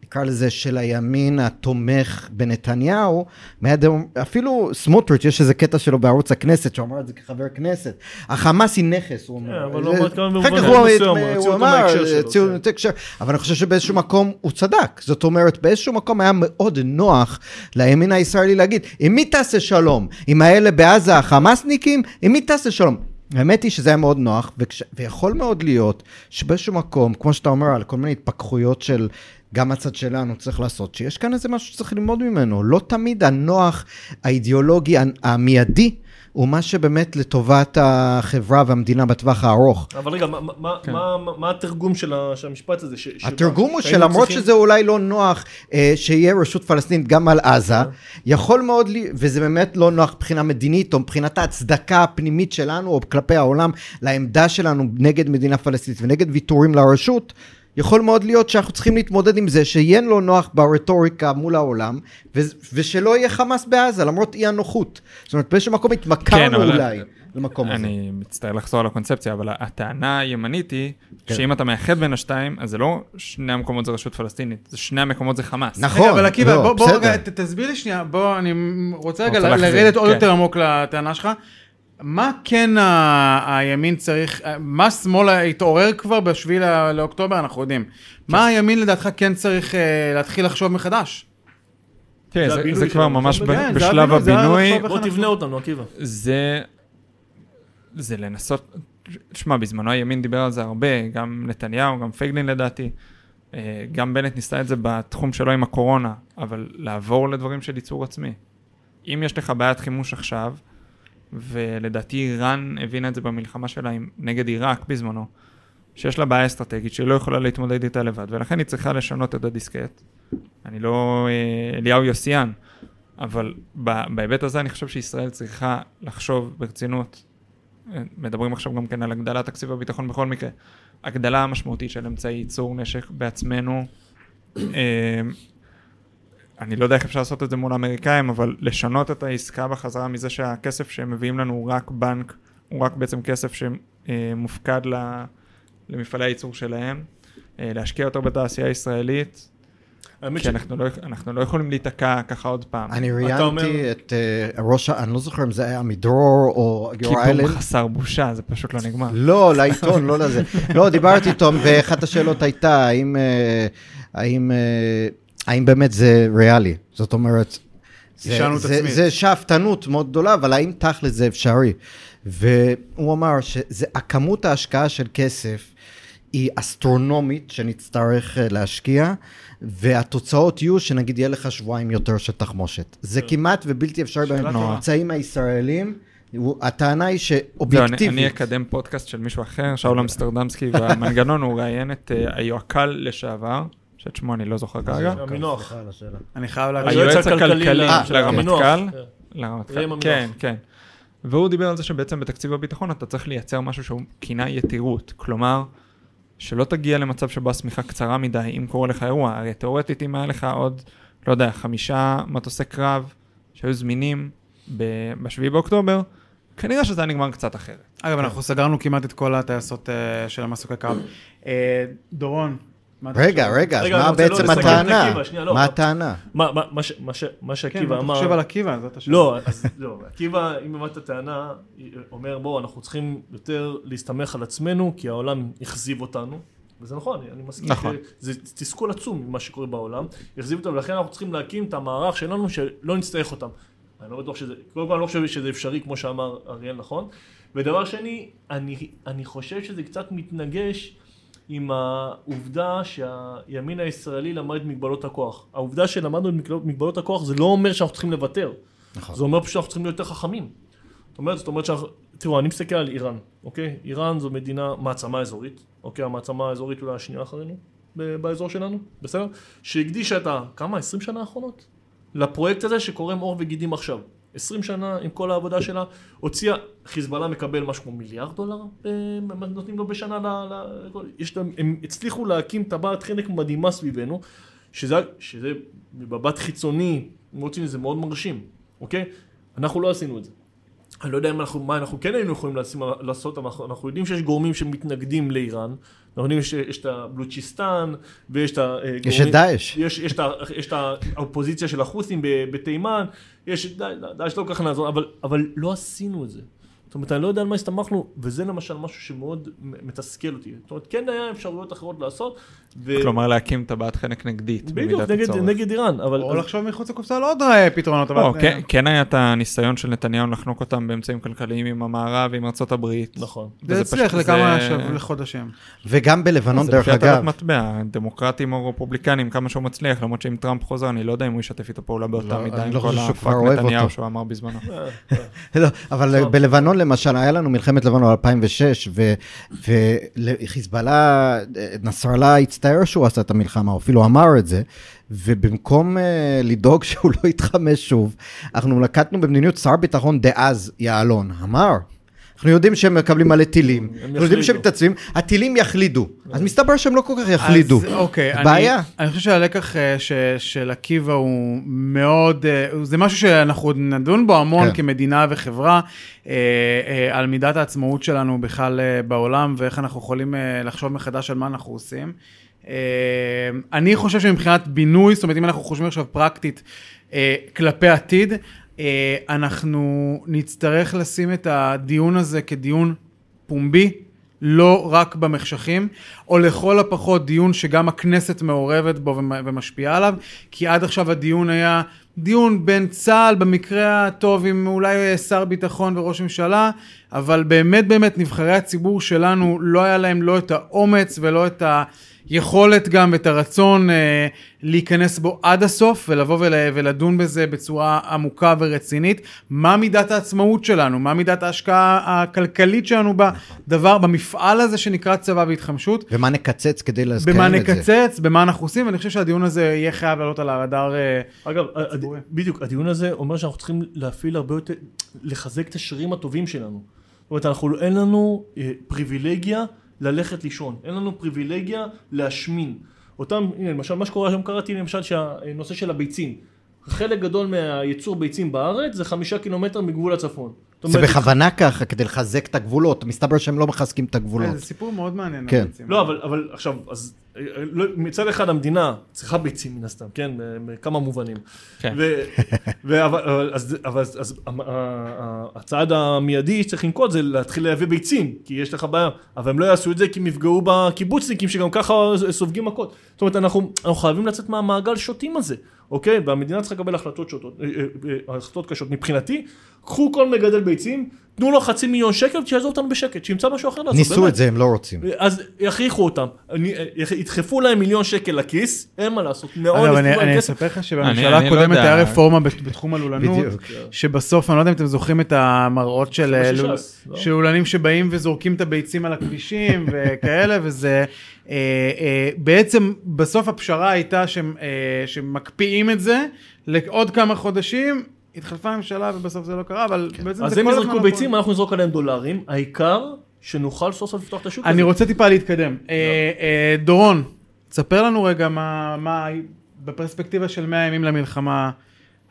S3: נקרא לזה, של הימין התומך בנתניהו, מהדמ... אפילו סמוטריץ', יש איזה קטע שלו בערוץ הכנסת, שהוא אמר את זה כחבר כנסת. החמאס היא נכס, הוא אומר.
S2: כן, אבל הוא אמר כמה
S3: הוא-
S2: מסוים, הוא
S3: הוא
S2: הוציא אותו מההקשר שלו,
S3: הוציאו
S2: כן.
S3: אבל אני חושב שבאיזשהו מקום הוא צדק. זאת אומרת, באיזשהו מקום היה מאוד נוח לימין הישראלי להגיד, עם מי תעשה שלום? עם האלה בעזה החמאסניקים? עם מי תעשה שלום? האמת היא שזה היה מאוד נוח, וכש... ויכול מאוד להיות שבאיזשהו מקום, כמו שאתה אומר, על כל מיני התפכחויות של גם הצד שלנו צריך לעשות, שיש כאן איזה משהו שצריך ללמוד ממנו. לא תמיד הנוח האידיאולוגי המיידי הוא מה שבאמת לטובת החברה והמדינה בטווח הארוך.
S2: אבל רגע, מה- מה-
S4: כן.
S2: מה- מה- מה התרגום של המשפט הזה? ש-
S3: התרגום הוא שלמרות
S2: צריכים-
S3: שזה אולי לא נוח אה, שיהיה רשות פלסטינית גם על עזה, יכול מאוד, לי- וזה באמת לא נוח מבחינה מדינית או מבחינת ההצדקה הפנימית שלנו או כלפי העולם לעמדה שלנו נגד מדינה פלסטינית ונגד ויתורים לרשות, יכול מאוד להיות שאנחנו צריכים להתמודד עם זה שיהיה לא נוח ברטוריקה מול העולם ו- ושלא יהיה חמאס בעזה למרות אי הנוחות. זאת אומרת באיזשהו מקום התמכרנו
S4: כן, אבל-
S3: אולי למקום הזה.
S4: אני מצטער לחזור על הקונספציה, אבל הטענה הימנית היא
S3: כן.
S4: שאם אתה מאחד בין השתיים, אז זה לא שני המקומות זה רשות פלסטינית, זה שני המקומות זה חמאס.
S3: נכון,
S1: רגע, אבל עקיבא,
S3: לא,
S1: בוא, בוא. רגע, תסביר לי שנייה, בוא, אני רוצה רגע לרדת עוד
S4: כן.
S1: יותר עמוק לטענה שלך. מה כן ה- הימין צריך, מה שמאל התעורר כבר בשביעי ל- לאוקטובר, אנחנו יודעים. מה הימין לדעתך כן צריך אה, להתחיל לחשוב מחדש?
S4: כן,
S2: זה
S4: זה-
S2: הבינוי
S4: זה כבר
S2: שלנו,
S4: ממש
S2: כן,
S4: ב-
S1: זה
S4: בשלב
S1: הבינוי, זה
S4: הבינוי,
S1: עכשיו-
S2: בוא תבנה
S1: אנחנו-
S2: אותנו, עקיבא.
S4: זה, זה לנסות, שמע, בזמנו הימין דיבר על זה הרבה, גם נתניהו, גם פייגלין לדעתי, אה, גם בנט ניסה את זה בתחום שלו עם הקורונה, אבל לעבור לדברים של ייצור עצמי. אם יש לך בעיית חימוש עכשיו, ולדעתי איראן הבינה את זה במלחמה שלה עם, נגד עיראק בזמנו, שיש לה בעיה אסטרטגית שהיא לא יכולה להתמודד איתה לבד, ולכן היא צריכה לשנות את הדיסקט. אני לא אה, אליהו יוסיאן, אבל בהיבט הזה אני חושב שישראל צריכה לחשוב ברצינות. אה, מדברים עכשיו גם כן על הגדלת תקציב הביטחון בכל מקרה. הגדלה משמעותית של אמצעי ייצור נשק בעצמנו. אני לא יודע איך אפשר לעשות את זה מול האמריקאים, אבל לשנות את העסקה בחזרה מזה שהכסף שהם מביאים לנו הוא רק בנק, הוא רק בעצם כסף שמופקד למפעלי הייצור שלהם, אה, להשקיע יותר בתעשייה הישראלית, כי אנחנו לא, אנחנו לא יכולים להיתקע ככה עוד פעם.
S3: אני ראיינתי את אה, ראש, ה- אני לא זוכר אם זה היה עמידרור או יור
S4: קיפום
S3: איילנד.
S4: חסר בושה, זה פשוט לא נגמר.
S3: לא, לעיתון, לא לזה. לא, דיברתי איתו, ואחת השאלות הייתה, האם, אה, האם, באמת זה ריאלי? זאת אומרת, זה, זה. זה שאפתנות מאוד גדולה, אבל האם תכל'ס זה אפשרי? והוא אמר שהכמות ההשקעה של כסף היא אסטרונומית שנצטרך אה, להשקיע, והתוצאות יהיו שנגיד יהיה לך שבועיים יותר של תחמושת. זה כמעט ובלתי אפשרי. באמצעים הישראלים. הוא- הטענה היא
S4: זהו, אני,
S3: שאובייקטיבית.
S4: אני אקדם פודקאסט של מישהו אחר, שאול אמסטרדמסקי, והמנגנון הוא ראיין את אה, היועק"ל לשעבר, שאת שמו אני לא זוכר כרגע,
S2: המינוח.
S1: אני חייב להגיד.
S2: היועץ הכלכלי.
S4: לרמטכ"ל,
S2: כן.
S4: לרמטכ"ל. כן, כן. והוא דיבר על זה שבעצם בתקציב הביטחון אתה צריך לייצר משהו שהוא כינה יתירות. כלומר, שלא תגיע למצב שבו השמיכה קצרה מדי, אם קורה לך אירוע. הרי תאורטית, אם היה לך עוד, לא יודע, חמישה מטוסי קרב שהיו זמינים ב-7 באוקטובר, כנראה שזה היה נגמר קצת אחרת.
S1: אגב, אנחנו סגרנו כמעט את כל הטייסות אה, של המסוקי קו. אה, דורון,
S3: רגע? רגע, אז מה
S2: רוצה לא
S3: בעצם
S2: לסכם את
S3: הטענה?
S2: לא.
S3: מה הטענה?
S2: מה- מה- מה ש- מה ש- מה
S1: כן,
S2: שעקיבא אמר...
S1: חושב על עקיבא? זאת השאלה.
S2: לא, אז לא, עקיבא, אם הבנת הטענה, אומר בוא, אנחנו צריכים יותר להסתמך על עצמנו, כי העולם אכזיב אותנו. וזה נכון, אני, אני מסכים,
S4: נכון.
S2: זה תסכול עצום ממה שקורה בעולם, אכזיב אותנו, ולכן אנחנו צריכים להקים את המערך שלנו שלא נצטרך אותם. אני לא בטוח שזה, קודם כל אני לא חושב שזה אפשרי, כמו שאמר אריאל נכון. ודבר שני, אני, אני חושב שזה קצת מתנגש עם העובדה שהימין הישראלי למד את מגבלות הכוח. העובדה שלמדנו את מגבלות- הכוח זה לא אומר שאנחנו צריכים לוותר.
S3: נכון.
S2: זה אומר פשוט שאנחנו צריכים להיות יותר חכמים. זאת אומרת, זאת אומרת שאנחנו, תראו, אני מסתכל על איראן, אוקיי? איראן זו מדינה, מעצמה אזורית, אוקיי? המעצמה האזורית אולי השנייה אחרינו, באזור שלנו, בסדר? שהקדישה את ה... כמה? 20 שנה האחרונות? לפרויקט הזה שקורם עור וגידים עכשיו. 20 שנה עם כל העבודה שלה, הוציאה, חיזבאללה מקבל משהו כמו מיליארד דולר, אה, נותנים לו בשנה, ל, ל, יש, הם הצליחו להקים טבעת חנק מדהימה סביבנו, שזה, שזה מבט חיצוני, אם רוצים, זה מאוד מרשים, אוקיי? אנחנו לא עשינו את זה. אני לא יודע אם אנחנו, מה אנחנו כן היינו יכולים לעשים, לעשות, אנחנו, אנחנו יודעים שיש גורמים שמתנגדים לאיראן, אנחנו יודעים שיש את הבלוצ'יסטן, ויש את ה... אה,
S3: יש את דאעש.
S2: יש, יש, את, יש את האופוזיציה של החות'ים בתימן, יש, ד- דאעש לא כל כך נעזור, אבל, אבל לא עשינו את זה. זאת אומרת, אני לא יודע על מה הסתמכנו, וזה למשל משהו שמאוד מתסכל אותי. זאת אומרת, כן היה אפשרויות אחרות לעשות, ו...
S4: כלומר להקים טבעת חנק נגדית
S2: בדיוק,
S4: במידת
S2: נגד,
S4: הצורך.
S2: נגד איראן, אבל...
S1: או
S2: אז-
S1: לחשוב מחוץ לקופסה על עוד אה, פתרונות.
S4: או, כן, כן היה את הניסיון של נתניהו לחנוק אותם באמצעים כלכליים עם המערב, עם ארצות הברית.
S2: נכון.
S1: זה
S4: וזה
S1: הצליח
S4: פשוט-
S1: לכמה
S4: זה-
S1: שב- חודשים.
S3: וגם בלבנון,
S4: זה
S3: דרך
S4: לפי הטלת
S3: אגב,
S4: מטבע, דמוקרטים או רפובליקנים, כמה שהוא מצליח, למרות שאם טראמפ חוזר, אני לא יודע אם הוא ישתף איתו פעולה באותה
S3: לא,
S4: מידה עם
S3: לא
S4: כל
S3: אוהב
S4: נתניהו
S3: אותו.
S4: שהוא אמר בזמנו.
S2: אה.
S3: לא, אבל. בלבנון למשל, היה לנו מלחמת לבנון 2006, וחיזבאללה, נסראללה הצטער שהוא עשה את המלחמה, הוא אפילו אמר את זה, ובמקום uh, לדאוג שהוא לא יתחמש שוב, אנחנו נקטנו במדיניות שר ביטחון דאז, יעלון, אמר. אנחנו יודעים שהם מקבלים מלא טילים, אנחנו יודעים. שהם מתעצבים, הטילים יחלידו, אז מסתבר שהם לא כל כך יחלידו.
S1: אז אוקיי,
S3: בעיה.
S1: אני חושב שהלקח אה, של עקיבא הוא מאוד, אה, זה משהו שאנחנו עוד נדון בו המון
S3: כן.
S1: כמדינה וחברה, על מידת העצמאות שלנו בכלל בעולם, ואיך אנחנו יכולים לחשוב מחדש על מה אנחנו עושים. אה, אני חושב שמבחינת בינוי, זאת אומרת, אם אנחנו חושבים עכשיו פרקטית אה, כלפי עתיד, אה, אנחנו נצטרך לשים את הדיון הזה כדיון פומבי, לא רק במחשכים, או לכל הפחות דיון שגם הכנסת מעורבת בו ומ- ומשפיעה עליו, כי עד עכשיו הדיון היה דיון בין צה"ל, במקרה הטוב עם אולי שר ביטחון וראש ממשלה, אבל באמת באמת נבחרי הציבור שלנו לא היה להם לא את האומץ ולא את היכולת גם ואת הרצון אה, להיכנס בו עד הסוף ולבוא ול, ולדון בזה בצורה עמוקה ורצינית. מה מידת העצמאות שלנו? מה מידת ההשקעה הכלכלית שלנו בדבר, במפעל הזה שנקרא צבא והתחמשות?
S3: ומה נקצץ כדי
S1: במה
S3: לקיים את זה?
S1: נקצץ, במה אנחנו עושים, ואני חושב שהדיון הזה יהיה חייב לעלות על הרדאר. אה,
S2: אגב, הד-
S1: הציבורי.
S2: בדיוק, הדיון הזה אומר שאנחנו צריכים להפעיל הרבה יותר, לחזק את השרירים הטובים שלנו. זאת אומרת, אנחנו, אין לנו אה, פריבילגיה ללכת לישון, אין לנו פריבילגיה להשמין. אותם, הנה, למשל, מה שקורה היום, קראתי למשל שהנושא של הביצים. חלק גדול מהייצור ביצים בארץ זה חמישה קילומטר מגבול הצפון.
S3: זה בכוונה ככה, כדי לחזק את הגבולות, מסתבר שהם לא מחזקים את הגבולות.
S1: זה סיפור מאוד מעניין.
S3: כן.
S2: לא, אבל, אבל עכשיו, אז אה, לא, מצד אחד המדינה צריכה ביצים מן הסתם, כן, בכמה מובנים.
S4: כן.
S2: ו, ו, אבל, אבל, אז, אבל, אז, אז המ- ה- ה- הצעד המיידי שצריך לנקוט זה להתחיל לייבא ביצים, כי יש לך בעיה, אבל הם לא יעשו את זה כי הם יפגעו בקיבוצניקים שגם ככה סופגים מכות. זאת אומרת, אנחנו, אנחנו חייבים לצאת מהמעגל שוטים הזה, אוקיי? והמדינה צריכה לקבל החלטות שוטות, אה, אה, אה, החלטות קשות. מבחינתי, קחו כל מגדל ביצים, תנו לו חצי מיליון שקל, שיעזוב אותנו בשקט, שימצא משהו אחר לעשות.
S3: ניסו
S2: באמת.
S3: את זה, הם לא רוצים.
S2: אז יכריחו אותם, אני- ידחפו להם מיליון שקל לכיס, אין מה לעשות, מאוד
S1: אגב, אני, אני. אספר לך שבממשלה
S4: אני לא
S1: הקודמת
S4: יודע.
S1: היה רפורמה בת- בתחום הלולנות,
S3: בדיוק.
S1: שבסוף, אני לא יודע אם אתם זוכרים את המראות של
S2: זה
S1: לול-
S2: ש"ס, לא?
S1: של לולנים שבאים וזורקים את הביצים על הכבישים וכאלה, וזה אה, אה, בעצם בסוף הפשרה הייתה שהם, אה, שמקפיאים את זה לעוד כמה חודשים. התחלפה הממשלה ובסוף זה לא קרה, אבל בעצם
S2: אז
S1: זה
S2: הם
S1: כל
S2: יזרקו
S1: הזמן
S2: ביצים, אנחנו נזרוק עליהם דולרים, העיקר שנוכל סוף סוף לפתוח את השוק הזה.
S1: אני רוצה טיפה להתקדם. אה, אה, דורון, תספר לנו רגע מה, מה בפרספקטיבה של 100 ימים למלחמה,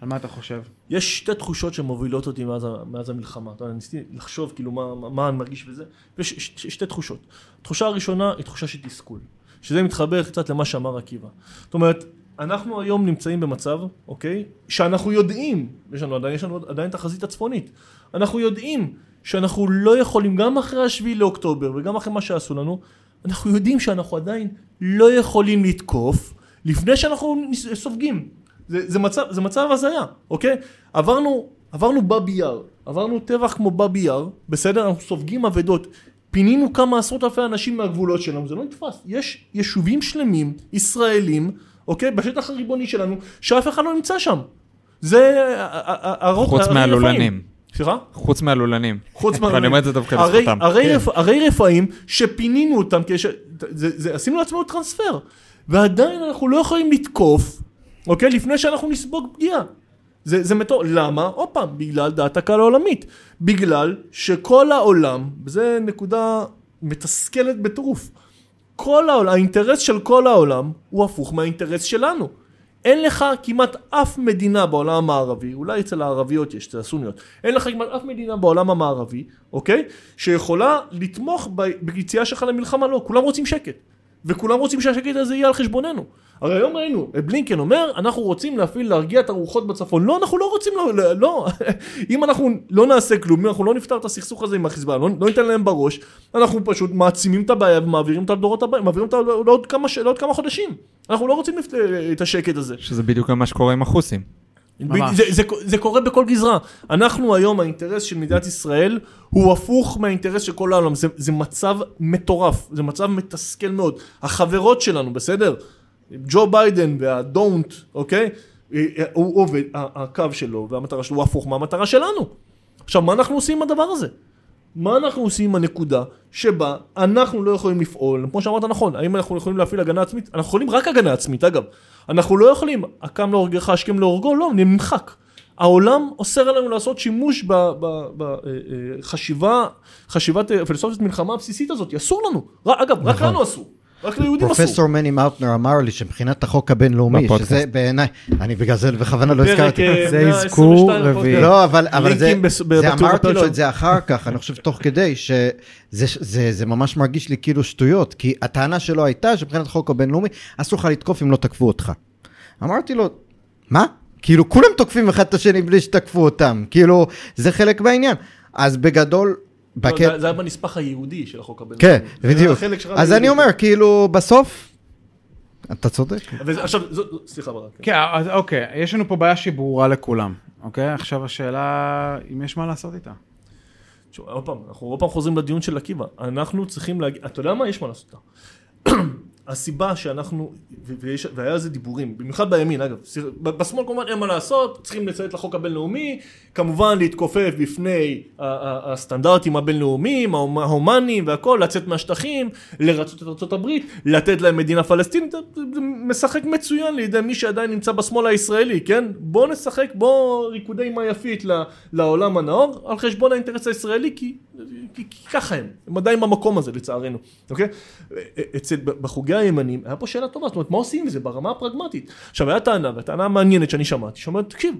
S1: על מה אתה חושב?
S2: יש שתי תחושות שמובילות אותי מאז, מאז המלחמה. אתה יודע, ניסיתי לחשוב כאילו מה, מה, אני מרגיש וזה, ויש ש, ש, שתי תחושות. התחושה הראשונה היא תחושה של תסכול, שזה מתחבר קצת למה שאמר עקיבא. זאת אומרת, אנחנו היום נמצאים במצב, אוקיי, שאנחנו יודעים, יש לנו עדיין, יש לנו עדיין את החזית הצפונית, אנחנו יודעים שאנחנו לא יכולים, גם אחרי השביעי לאוקטובר וגם אחרי מה שעשו לנו, אנחנו יודעים שאנחנו עדיין לא יכולים לתקוף לפני שאנחנו סופגים. זה, זה מצב, זה מצב הזיה, אוקיי? עברנו, עברנו באבי יאר, עברנו טבח כמו באבי יאר, בסדר? אנחנו סופגים אבדות. פינינו כמה עשרות אלפי אנשים מהגבולות שלנו, זה לא נתפס. יש יישובים שלמים, ישראלים, אוקיי? בשטח הריבוני שלנו, שאף אחד לא נמצא שם. זה... ה- ה- ה- הרות-
S4: חוץ מהלולנים.
S2: סליחה?
S4: חוץ מהלולנים.
S2: חוץ
S4: ואני אומר את זה דווקא לזכותם.
S2: הרי
S3: כן.
S2: הרי רפאים שפינינו אותם. זה, זה, עשינו לעצמנו טרנספר, ועדיין אנחנו לא יכולים לתקוף, אוקיי? לפני שאנחנו נספוג פגיעה. זה, זה מטור... למה? עוד פעם, בגלל דעת הקהל העולמית. בגלל שכל העולם, וזו נקודה מתסכלת בטירוף, כל העולם, האינטרס של כל העולם הוא הפוך מהאינטרס שלנו. אין לך כמעט אף מדינה בעולם המערבי, אולי אצל הערביות יש, אצל הסוניות, אין לך כמעט אף מדינה בעולם המערבי, אוקיי? שיכולה לתמוך ביציאה שלך למלחמה, לא, כולם רוצים שקט. וכולם רוצים שהשקט הזה יהיה על חשבוננו. הרי היום ראינו, בלינקן אומר, אנחנו רוצים להפעיל, להרגיע את הרוחות בצפון. לא, אנחנו לא רוצים, לא, לא, לא. אם אנחנו לא נעשה כלום, אם אנחנו לא נפתר את הסכסוך הזה עם החיזבאללה, לא, לא ניתן להם בראש, אנחנו פשוט מעצימים את הבעיה ומעבירים אותה לדורות הבאים, מעבירים אותה לעוד כמה, לעוד כמה חודשים. אנחנו לא רוצים לפ- את השקט הזה.
S4: שזה בדיוק מה שקורה עם החוסים.
S1: ממש.
S2: זה, זה, זה קורה בכל גזרה. אנחנו היום, האינטרס של מדינת ישראל הוא הפוך מהאינטרס של כל העולם. זה, זה מצב מטורף, זה מצב מתסכל מאוד. החברות שלנו, בסדר? ג'ו ביידן והדונט, אוקיי? אה, אה, הוא עובד, הקו שלו והמטרה שלו הוא הפוך מהמטרה שלנו. עכשיו, מה אנחנו עושים עם הדבר הזה? מה אנחנו עושים עם הנקודה שבה אנחנו לא יכולים לפעול, כמו שאמרת נכון, האם אנחנו יכולים להפעיל הגנה עצמית? אנחנו יכולים רק הגנה עצמית, אגב. אנחנו לא יכולים, הקם להורגך, השכם להורגו, לא, נמחק. העולם אוסר עלינו לעשות שימוש בחשיבה, חשיבת אה, פילוסופית מלחמה הבסיסית הזאת, אסור לנו. אגב, רק
S3: נכון.
S2: לנו אסור. רק ליהודים אסור.
S3: פרופסור מני מאוטנר אמר לי שמבחינת החוק הבינלאומי,
S4: בפודקאסט.
S3: שזה בעיניי, אני בגלל זה בכוונה לא הזכרתי.
S2: אה,
S1: זה
S2: 122
S1: אזכור. רביעי.
S3: לא, אבל, אבל זה,
S2: בס-
S3: אמרתי לו. את זה אחר כך, אני חושב תוך כדי, שזה זה, זה ממש מרגיש לי כאילו שטויות, כי הטענה שלו הייתה שמבחינת החוק הבינלאומי, אסור לך לתקוף אם לא תקפו אותך. אמרתי לו, מה? כאילו כולם תוקפים אחד את השני בלי שתקפו אותם, כאילו זה חלק מהעניין. אז בגדול,
S2: לא,
S3: בקט...
S2: זה- זה היה בנספח היהודי של החוק הבינלאומי.
S3: כן,
S2: זה
S3: בדיוק.
S2: החלק שלך
S3: אז
S2: ליהודי.
S3: אני אומר, כאילו, בסוף, אתה צודק.
S2: וזה- עכשיו, זו- זו- סליחה ברק.
S1: כן, אז אוקיי, יש לנו פה בעיה שהיא ברורה לכולם, אוקיי? עכשיו השאלה, אם יש מה לעשות איתה.
S2: עוד פעם, אנחנו עוד פעם חוזרים לדיון של עקיבא. אנחנו צריכים להגיד, אתה יודע מה? יש מה לעשות. הסיבה שאנחנו, ויש, והיה על זה דיבורים, במיוחד בימין אגב, בשמאל כמובן אין מה לעשות, צריכים לציית לחוק הבינלאומי, כמובן להתכופף בפני הסטנדרטים הבינלאומיים, ההומ- ההומניים והכל, לצאת מהשטחים, לרצות את הברית, לתת להם מדינה פלסטינית, זה- משחק מצוין לידי מי שעדיין נמצא בשמאל הישראלי, כן? בוא נשחק, בוא ריקודי מה יפית לעולם הנאור, על חשבון האינטרס הישראלי, כי, כי, כי ככה הם, הם עדיין במקום הזה לצערנו, אוקיי? אצל, בחוגי הימנים, היה פה שאלה טובה, זאת אומרת, מה עושים עם זה ברמה הפרגמטית? עכשיו, הייתה טענה, והטענה מעניינת שאני שמעתי, שאומרת, תקשיב,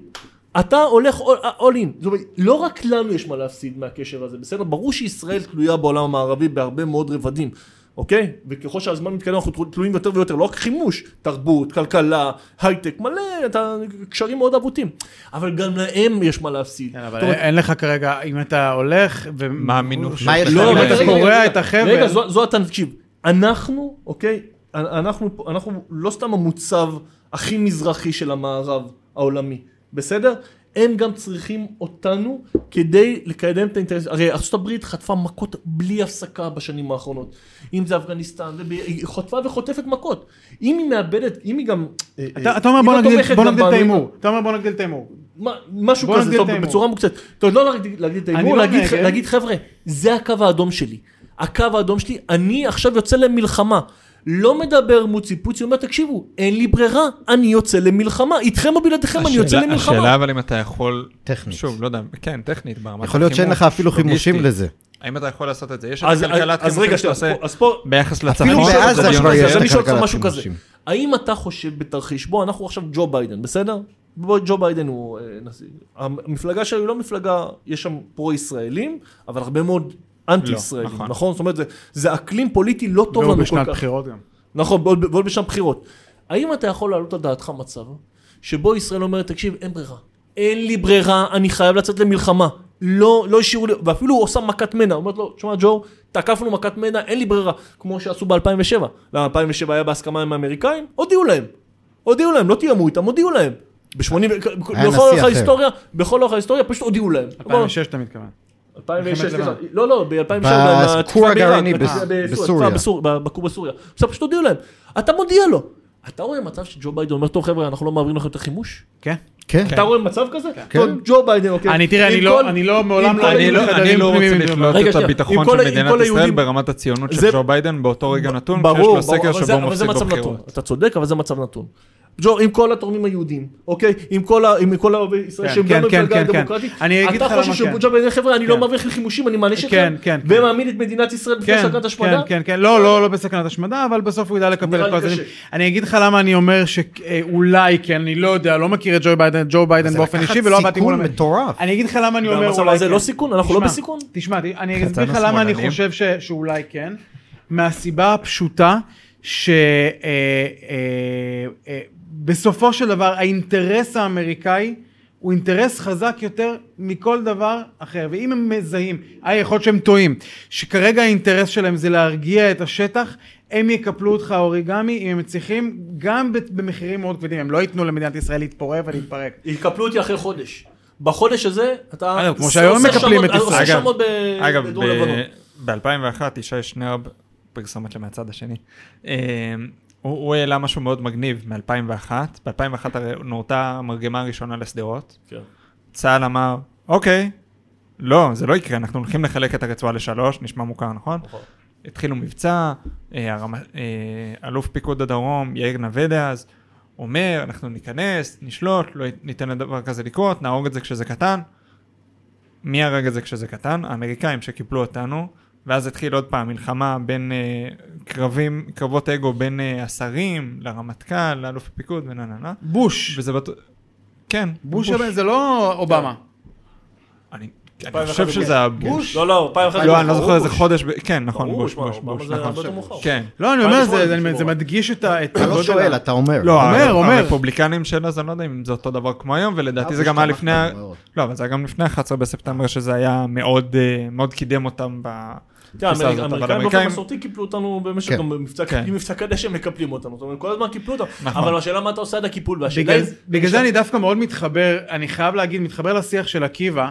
S2: אתה הולך all in, זאת אומרת, לא רק לנו יש מה להפסיד מהקשר הזה, בסדר? ברור שישראל תלויה בעולם המערבי בהרבה מאוד רבדים. אוקיי? וככל שהזמן מתקדם אנחנו תלויים יותר ויותר, לא רק חימוש, תרבות, כלכלה, הייטק, מלא, אתה, קשרים מאוד אבוטים. אבל גם להם יש מה להפסיד.
S1: כן, אבל
S2: אומרת,
S1: אין לך כרגע, אם אתה הולך ו...
S4: מה המינוף
S3: יש לך
S1: לא, אם
S3: רגע,
S1: אתה קורע את החבל.
S2: רגע, זו, זו אתה, תקשיב, אנחנו, אוקיי, אנחנו, אנחנו לא סתם המוצב הכי מזרחי של המערב העולמי, בסדר? הם גם צריכים אותנו כדי לקדם את האינטרס, הרי ארה"ב חטפה מכות בלי הפסקה בשנים האחרונות, אם זה אפגניסטן, היא חוטפה וחוטפת מכות, אם היא מאבדת, אם היא גם,
S1: אתה אתה אומר בוא נגדיל את ההימור. אתה אומר בוא נגדיל את ההימור.
S2: משהו כזה. בצורה מוקצת. טוב, לא להגיד את ההימור,
S1: לא.
S2: להגיד חבר'ה, זה הקו האדום שלי. הקו האדום שלי, אני עכשיו יוצא למלחמה. לא מדבר מוצי פוצי, אומר תקשיבו, אין לי ברירה, אני יוצא למלחמה. איתכם או בלעדיכם אני יוצא
S4: השאלה- השאלה
S2: למלחמה.
S4: אבל אם אתה יכול,
S3: טכנית.
S4: שוב, לא יודע, כן, טכנית, ברמת
S3: יכול להיות שאין לך אפילו חימושים. לזה.
S4: האם אתה יכול לעשות את זה? יש את
S2: אז
S4: חימושים שאתה עושה
S2: אז פה,
S4: ביחס
S3: אפילו
S4: לצפון.
S2: שואל
S3: בעזה כבר יש
S2: אני
S3: את הכלכלת
S2: משהו כזה.
S3: חימושים.
S2: האם אתה חושב בתרחיש, בוא, אנחנו עכשיו ג'ו ביידן, בסדר? בוא, ג'ו ביידן הוא אה, נשיא. המפלגה שלו היא לא מפלגה, יש שם פרו-ישראלים, אבל הרבה מאוד אנטי-ישראלים,
S4: לא, נכון.
S2: נכון? זאת אומרת, זה- זה אקלים פוליטי לא טוב לנו כל
S1: בשנת
S2: כך.
S1: בחירות גם.
S2: נכון, ועוד ועוד בשם בחירות. האם אתה יכול להעלות על דעתך מצב שבו ישראל אומרת, תקשיב, אין ברירה. אין לי ברירה, אני חייב לצאת למלחמה. לא, לא השאירו לי, ואפילו הוא עושה מכת מנע, אומרת לו, תשמע ג'ו, תקפנו מכת מנע, אין לי ברירה, כמו שעשו ב-2007. למה 2007 היה בהסכמה עם האמריקאים? הודיעו להם. הודיעו להם, לא תיאמו איתם, הודיעו להם. ב-80,
S3: היה
S2: בכל אורך. ההיסטוריה, בכל אורך ההיסטוריה פשוט הודיעו להם.
S1: 2006 אתה מתכוון.
S2: 2006,
S1: מלחמת
S2: סליחה,
S1: לבנון.
S2: לא, לא, ב-2007,
S3: בכור הגרעיני
S2: בסוריה, בכור בסוריה. עכשיו פשוט הודיעו להם, אתה מודיע לו. אתה רואה מצב שג'ו ביידן אומר, טוב חבר'ה, אנחנו לא מעבירים לכם את החימוש?
S1: כן.
S3: כן.
S2: אתה רואה מצב כזה?
S3: כן.
S2: ג'ו ביידן, אוקיי.
S1: אני תראה, אני לא, אני לא, מעולם לא
S4: אני לא- לא רוצה לתלות את הביטחון של מדינת ישראל ברמת הציונות של ג'ו ביידן באותו רגע נתון, שיש לו סקר שבו הוא מפסיד. בבחירות.
S2: אתה צודק, אבל זה מצב נתון. ג'ו, עם כל התורמים היהודים, אוקיי? עם כל ה- עם כל אוהבי ישראל
S1: כן,
S2: שהם
S1: כן,
S2: גם
S1: כן,
S2: מפלגה
S1: כן, כן.
S2: דמוקרטית,
S1: אני אגיד לך
S2: אתה חושב
S1: כן.
S2: שג'ו ביידן, חבר'ה, אני לא
S1: כן.
S2: מעביר לכם חימושים, אני מעניש אתכם,
S1: כן, כן, כן.
S2: ומעמיד את מדינת ישראל בפני
S1: כן,
S2: סכנת השמדה?
S1: כן, כן, כן, לא, לא, לא בסכנת השמדה, אבל בסוף הוא ידע
S2: נראה
S1: את כל.
S2: קשה.
S1: אני אגיד לך למה אני אומר שאולי כן, אני לא יודע, לא מכיר את ג'ו ביידן, ג'ו ביידן
S3: זה
S1: באופן אישי ולא עבדתי מול...
S3: סיכון
S1: המ-
S3: מטורף.
S1: אני אגיד לך למה אני אומר אולי כן.
S2: לא סיכון? אנחנו לא בסיכון?
S1: תשמע, אני אסביר לך למה אני. חושב ש- שאולי כן. מהסיבה הפשוטה שבסופו של דבר האינטרס האמריקאי הוא אינטרס חזק יותר מכל דבר אחר. ואם הם מזהים, אה, יכול להיות שהם טועים, שכרגע האינטרס שלהם זה להרגיע את השטח, הם יקפלו אותך אוריגמי אם הם צריכים, גם במחירים מאוד כבדים. הם לא ייתנו למדינת ישראל להתפורר ולהתפרק.
S2: יקפלו אותי אחרי חודש. בחודש הזה אתה
S1: אגב, כמו שהיום
S2: עושה
S1: מקפלים
S2: שמות-
S1: את ישראל.
S2: עושה
S4: אגב,
S2: שמות ב-
S4: אגב,
S2: בדרום לבנון.
S4: ב-2001 ישי שנרב, פרסומת מהצד השני, אה, הוא הוא העלה משהו מאוד מגניב מ-2001, ב-2001 הרי נורתה המרגמה הראשונה לשדרות,
S2: כן.
S4: צה"ל אמר, אוקיי, לא, זה לא יקרה, אנחנו הולכים לחלק את הרצועה לשלוש, נשמע מוכר, נכון?
S2: נכון.
S4: התחילו מבצע, אה, הרמ... אה, אלוף פיקוד הדרום, יאיר נווה דאז, אומר, אנחנו ניכנס, נשלוט, לא ניתן לדבר כזה לקרות, נהרוג את זה כשזה קטן. מי הרג את זה כשזה קטן? האמריקאים שקיפלו אותנו, ואז התחיל עוד פעם מלחמה בין אה, קרבים, קרבות אגו בין אה, השרים, לרמטכ"ל, לאלוף הפיקוד ונה נה נה.
S1: בוש.
S4: וזה בטוח... כן,
S1: בוש זה לא אובמה.
S4: אני, אני
S2: 2001
S4: חושב
S2: זה
S4: שזה היה בוש.
S2: לא, לא, פעם אחת.
S4: לא, אני לא זוכר איזה. חודש, כן, נכון, בוש, בוש, בוש, נכון. כן.
S1: לא, אני אומר, זה-
S2: 2008
S1: זה זה מדגיש את ה- את
S3: אתה לא שואל, אתה אומר.
S4: לא,
S1: אומר, אומר.
S4: הרפובליקנים של אז, אני לא יודע אם זה אותו דבר כמו היום, ולדעתי זה גם היה לפני. לא, אבל זה היה גם לפני 11 בספטמבר, שזה היה מאוד, אה, קידם אותם ב... אבל
S2: האמריקאים באופן מסורתי קיפלו אותנו במשך
S3: כן.
S2: גם במבצע
S4: כן.
S2: מבצע קדש הם מקפלים אותנו, זאת אומרת כל הזמן קיפלו אותנו,
S4: נכון.
S2: אבל השאלה מה אתה עושה עד הקיפול, והשאלה
S1: בגלל זה אני דווקא מאוד מתחבר, אני חייב להגיד, מתחבר לשיח של עקיבא,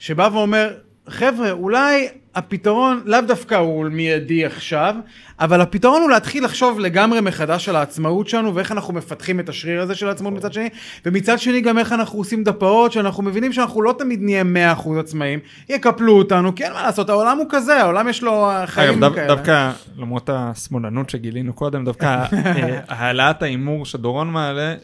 S1: שבא ואומר, חבר'ה, אולי הפתרון לאו דווקא הוא מיידי עכשיו, אבל הפתרון הוא להתחיל לחשוב לגמרי מחדש על העצמאות שלנו ואיך אנחנו מפתחים את השריר הזה של העצמאות מצד שני, ומצד שני גם איך אנחנו עושים דפאות, שאנחנו מבינים שאנחנו לא תמיד נהיה 100% עצמאים, יקפלו אותנו, כי אין מה לעשות, העולם הוא כזה, העולם יש לו חיים
S4: אגב, דו-
S1: כאלה.
S4: דווקא, למרות השמאלנות שגילינו קודם, דווקא אה, העלאת ההימור שדורון מעלה,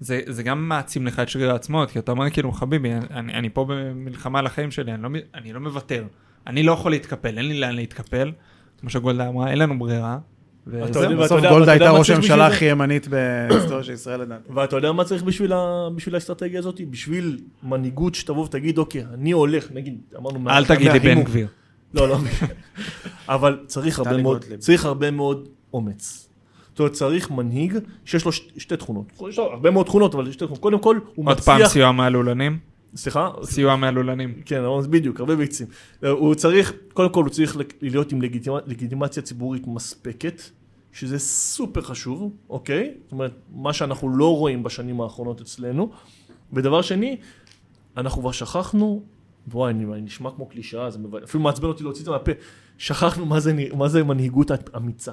S4: זה, זה גם מעצים לך את שריר העצמאות, כי אתה אומר כאילו, חביבי, אני, אני פה במלחמה על החיים שלי, אני לא, אני לא מוותר. אני לא יכול להתקפל, אין לי לאן להתקפל. כמו שגולדה אמרה, אין לנו ברירה.
S1: בסוף
S2: יודע-
S1: גולדה הייתה
S2: מה
S1: ראש הממשלה? הכי ימנית בהיסטוריה של ישראל לדעתי.
S2: ואתה יודע מה צריך בשביל, ה... בשביל האסטרטגיה הזאת? בשביל מנהיגות שתבוא ותגיד, אוקיי, אני הולך, נגיד, אמרנו...
S4: אל
S2: מה-
S4: תגידי בן. גביר.
S2: לא, לא. אבל. צריך הרבה מאוד אומץ. זאת אומרת, צריך מנהיג שיש לו שתי תכונות. יש לו הרבה מאוד תכונות, אבל שתי תכונות. קודם כל, הוא
S4: עוד פעם
S2: מצליח...
S4: סיוע מהלולנים.
S2: סליחה?
S4: סיוע מהלולנים.
S2: כן, בדיוק, הרבה ביצים. הוא צריך, קודם כל הוא צריך להיות עם לגיטימ- לגיטימציה ציבורית מספקת, שזה סופר חשוב, אוקיי? זאת אומרת, מה שאנחנו לא רואים בשנים האחרונות אצלנו. ודבר שני, אנחנו כבר שכחנו, וואי, אני, אני נשמע כמו קלישאה, זה מבא- אפילו מעצבן אותי להוציא את זה מהפה, שכחנו מה זה, מה זה מנהיגות אמיצה.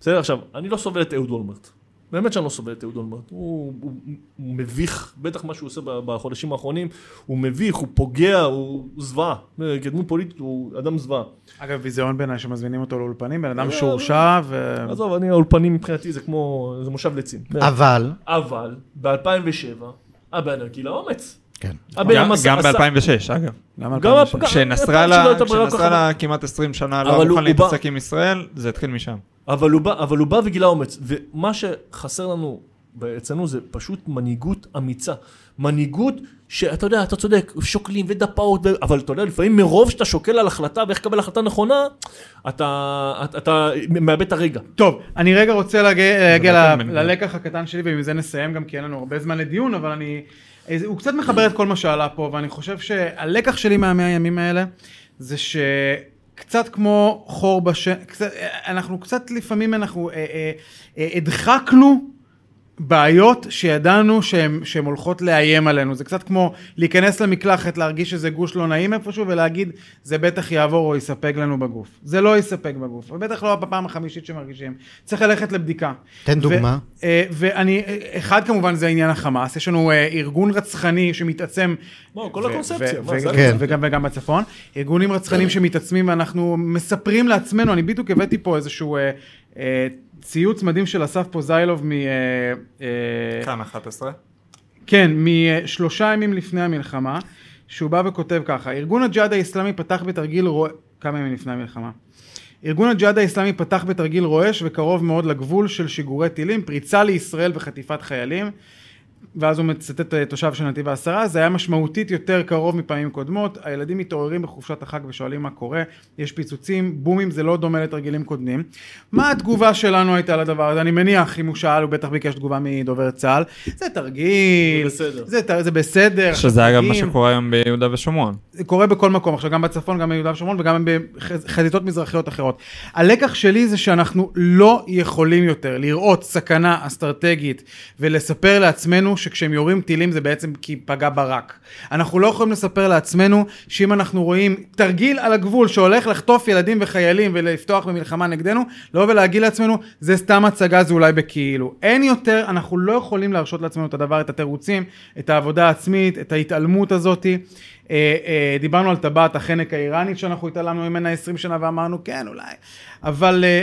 S2: בסדר, עכשיו, אני לא סובל את אהוד אולמרט. באמת שאני לא סובל את אהוד אולמרט. הוא, הוא, הוא מביך, בטח מה שהוא עושה בחודשים האחרונים, הוא מביך, הוא פוגע, הוא זוועה. כדמות פוליטית הוא אדם זוועה.
S1: אגב, ביזיון בעיניי שמזמינים אותו לאולפנים, בן אדם
S2: לא,
S1: שהורשע ו...
S2: עזוב, אני, האולפנים מבחינתי זה כמו, זה מושב לצים.
S3: אבל,
S2: אבל, ב-2007, הבן גילה אומץ.
S3: כן.
S4: גם-
S2: עשה-
S4: גם
S2: עשה-
S4: ב-2006, אגב.
S1: גם
S2: גם
S1: 2006.
S2: הפ- גם-
S4: כשנסראללה כמעט 20 שנה לא מוכן להתעסק עם ישראל, זה התחיל משם.
S2: אבל הוא, בא, אבל הוא בא וגילה אומץ, ומה שחסר לנו אצלנו זה פשוט מנהיגות אמיצה. מנהיגות שאתה יודע, אתה צודק, שוקלים ודפאות, ו... אבל אתה יודע, לפעמים מרוב שאתה שוקל על החלטה ואיך לקבל החלטה נכונה, אתה, אתה, אתה מאבד את הרגע.
S1: טוב, אני רגע רוצה להגיע, להגיע
S4: נתן
S1: ל-. ללקח הקטן שלי, ועם זה נסיים גם כי אין לנו הרבה זמן לדיון, אבל אני... איזה- הוא קצת מחבר את כל מה שעלה פה, ואני חושב שהלקח שלי מהמאה הימים האלה, זה שקצת כמו חור בשן, קצת, אנחנו קצת לפעמים אנחנו אה, אה, אה, הדחקנו בעיות שידענו שהן הולכות לאיים עלינו. זה קצת כמו להיכנס למקלחת, להרגיש איזה גוש לא נעים איפשהו ולהגיד, זה בטח יעבור או יספק לנו בגוף. זה לא יספק בגוף, ובטח לא בפעם החמישית שמרגישים. צריך ללכת לבדיקה.
S3: תן דוגמה.
S1: ו, אה, ואני, אחד כמובן זה עניין החמאס, יש לנו אה, ארגון רצחני שמתעצם.
S2: בוא, כל הקונספציה.
S1: וגם, וגם בצפון. ארגונים רצחניים שמתעצמים ואנחנו מספרים לעצמנו, אני בדיוק הבאתי פה איזשהו אה, ציוץ מדהים של אסף פוזיילוב מ... אה, אה,
S4: כאן 11.
S1: כן, משלושה ימים לפני המלחמה, שהוא בא וכותב ככה, ארגון הג'יהאד האיסלאמי פתח בתרגיל רוע... כמה ימים לפני המלחמה. ארגון הג'יהאד האיסלאמי פתח בתרגיל רועש וקרוב מאוד לגבול של שיגורי טילים, פריצה לישראל וחטיפת חיילים. ואז הוא מצטט אה, תושב של נתיב העשרה, זה היה משמעותית יותר קרוב מפעמים קודמות, הילדים מתעוררים בחופשת החג ושואלים מה קורה, יש פיצוצים, בומים, זה לא דומה לתרגילים קודמים. מה התגובה שלנו הייתה לדבר הזה? אני מניח, אם הוא שאל, הוא בטח ביקש תגובה מדובר צה"ל. זה תרגיל,
S2: זה בסדר.
S1: זה, ת- זה בסדר.
S4: שזה אגב מה. שקורה היום ביהודה ושומרון.
S1: זה קורה בכל מקום, עכשיו גם בצפון, גם ביהודה ושומרון וגם בחזיתות מזרחיות אחרות. הלקח שלי זה שאנחנו לא יכולים יותר לראות סכנה אסטרטגית ולספר לעצמנו שכשהם יורים טילים זה בעצם כי פגע ברק. אנחנו לא יכולים לספר לעצמנו שאם אנחנו רואים תרגיל על הגבול שהולך לחטוף ילדים וחיילים ולפתוח במלחמה נגדנו, לא ולהגיד לעצמנו זה סתם הצגה זה אולי בכאילו. אין יותר, אנחנו לא יכולים להרשות לעצמנו את הדבר, את התירוצים, את העבודה העצמית, את ההתעלמות הזאתי. אה, אה, דיברנו על טבעת החנק האיראנית שאנחנו התעלמנו ממנה 20 שנה ואמרנו כן אולי, אבל אה, אה,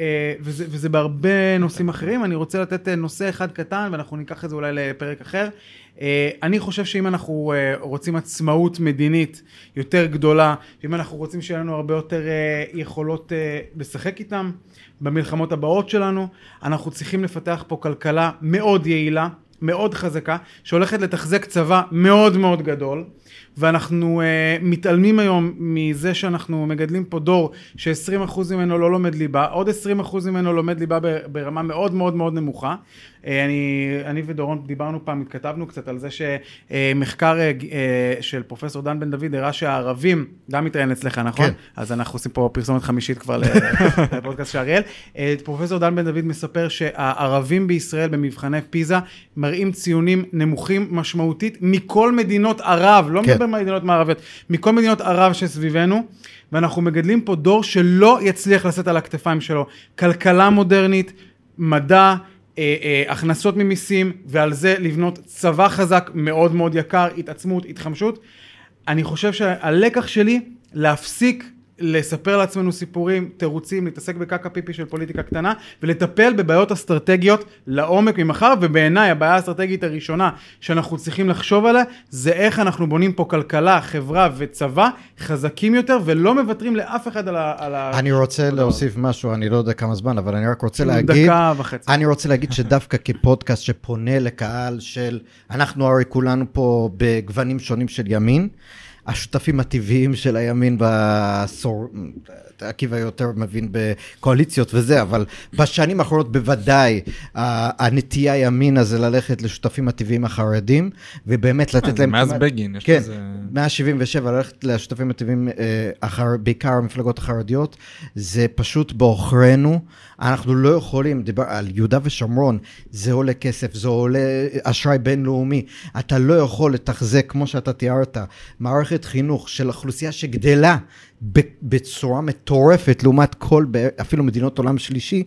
S1: אה, וזה, וזה בהרבה נושאים אחרים, אני רוצה לתת אה, נושא אחד קטן ואנחנו ניקח את זה אולי לפרק אחר. אה, אני חושב שאם אנחנו אה, רוצים עצמאות מדינית יותר גדולה, ואם אנחנו רוצים שיהיה לנו הרבה יותר יכולות לשחק איתם במלחמות הבאות שלנו, אנחנו צריכים לפתח פה כלכלה מאוד יעילה. מאוד חזקה, שהולכת לתחזק צבא מאוד מאוד גדול, ואנחנו uh, מתעלמים היום מזה שאנחנו מגדלים פה דור ש-20% ממנו לא לומד ליבה, עוד 20% ממנו לומד ליבה ברמה מאוד מאוד מאוד נמוכה. Uh, אני, אני ודורון דיברנו פעם, התכתבנו קצת על זה שמחקר uh, uh, של פרופסור דן בן דוד הראה שהערבים, גם מתראיין אצלך, נכון?
S3: כן.
S1: אז אנחנו עושים פה פרסומת חמישית כבר לפודקאסט של אריאל. אה, פרופסור דן בן דוד מספר שהערבים בישראל במבחני פיזה מראים ציונים נמוכים משמעותית מכל מדינות ערב, לא
S3: כן.
S1: מדבר מדינות מערביות, מכל מדינות ערב שסביבנו, ואנחנו מגדלים פה דור שלא יצליח לשאת על הכתפיים שלו כלכלה מודרנית, מדע, אה, אה, הכנסות ממיסים, ועל זה לבנות צבא חזק מאוד מאוד יקר, התעצמות, התחמשות. אני חושב שהלקח שלי להפסיק לספר לעצמנו סיפורים, תירוצים, להתעסק בקקה פיפי של פוליטיקה קטנה ולטפל בבעיות אסטרטגיות לעומק ממחר ובעיניי הבעיה האסטרטגית הראשונה שאנחנו צריכים לחשוב עליה זה איך אנחנו בונים פה כלכלה, חברה וצבא חזקים יותר ולא מוותרים לאף אחד על ה... על ה...
S3: אני רוצה להוסיף משהו, אני לא יודע כמה זמן, אבל אני רק רוצה להגיד,
S1: דקה וחצי.
S3: אני רוצה להגיד שדווקא כפודקאסט שפונה לקהל של, אנחנו הרי כולנו פה בגוונים שונים של ימין, השותפים הטבעיים של הימין בעשור, עקיבא יותר מבין בקואליציות וזה, אבל בשנים האחרונות בוודאי הנטייה ימינה זה ללכת לשותפים הטבעיים החרדים, ובאמת לתת
S4: זה
S3: להם...
S4: מאז בגין, יש
S3: כן,
S4: לזה...
S3: 177, ללכת לשותפים הטבעיים, אה, בעיקר המפלגות החרדיות, זה פשוט בעוכרינו. אנחנו לא יכולים, דיבר על יהודה ושומרון, זה עולה כסף, זה עולה אשראי בינלאומי. אתה לא יכול לתחזק, כמו שאתה תיארת, מערכת חינוך של אוכלוסייה שגדלה בצורה מטורפת לעומת כל, אפילו מדינות עולם שלישי,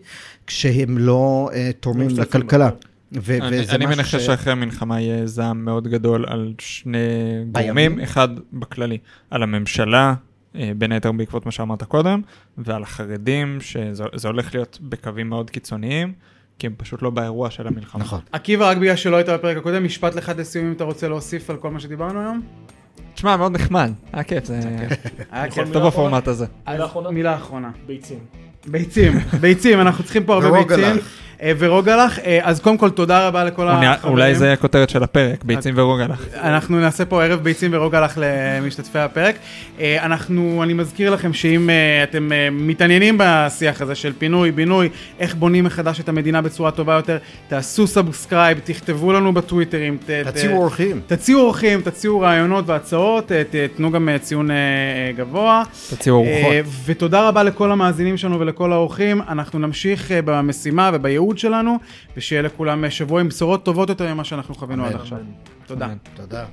S3: כשהם לא אה, תורמים
S2: משתתפים
S3: לכלכלה. ו-
S4: אני,
S3: וזה
S4: אני מנחש
S3: ש-
S4: שאחרי המלחמה יהיה זעם מאוד גדול על שני
S3: בימין?
S4: גורמים, אחד בכללי, על הממשלה, אה, בין היתר בעקבות מה שאמרת קודם, ועל החרדים, שזה זה הולך להיות בקווים מאוד קיצוניים, כי הם פשוט לא באירוע של המלחמה.
S3: נכון.
S1: עקיבא, רק בגלל שלא היית בפרק הקודם, משפט אחד לסיום אם אתה רוצה להוסיף על כל מה שדיברנו היום?
S4: תשמע, מאוד נחמד, היה כיף, זה
S1: היה כיף.
S4: טוב בפורמט הזה.
S2: מילה אחרונה? ביצים.
S1: ביצים, ביצים, אנחנו צריכים פה הרבה. ביצים. אה, ורוגלח, אה, אז קודם כל תודה רבה לכל
S4: אולי-
S1: החברים.
S4: אולי זה יהיה הכותרת של הפרק, ביצים ורוגלח.
S1: אנחנו נעשה פה ערב ביצים ורוגלח למשתתפי הפרק. אה, אנחנו, אני מזכיר לכם שאם אה, אתם אה, מתעניינים בשיח הזה של פינוי, בינוי, איך בונים מחדש את המדינה בצורה טובה יותר, תעשו subscribe, תכתבו לנו בטוויטרים.
S3: תציעו אורחים.
S1: תציעו אורחים, תציעו רעיונות והצעות, אה, תנו גם אה, ציון אה, אה, גבוה.
S4: תציעו ארוחות.
S1: אה, ותודה רבה לכל המאזינים שלנו ולכל האורחים. אנחנו נמשיך אה, במשימה ובייעוד שלנו, ושיהיה לכולם שבוע עם בשורות טובות יותר ממה שאנחנו חווינו עד. עכשיו. תודה.
S3: תודה.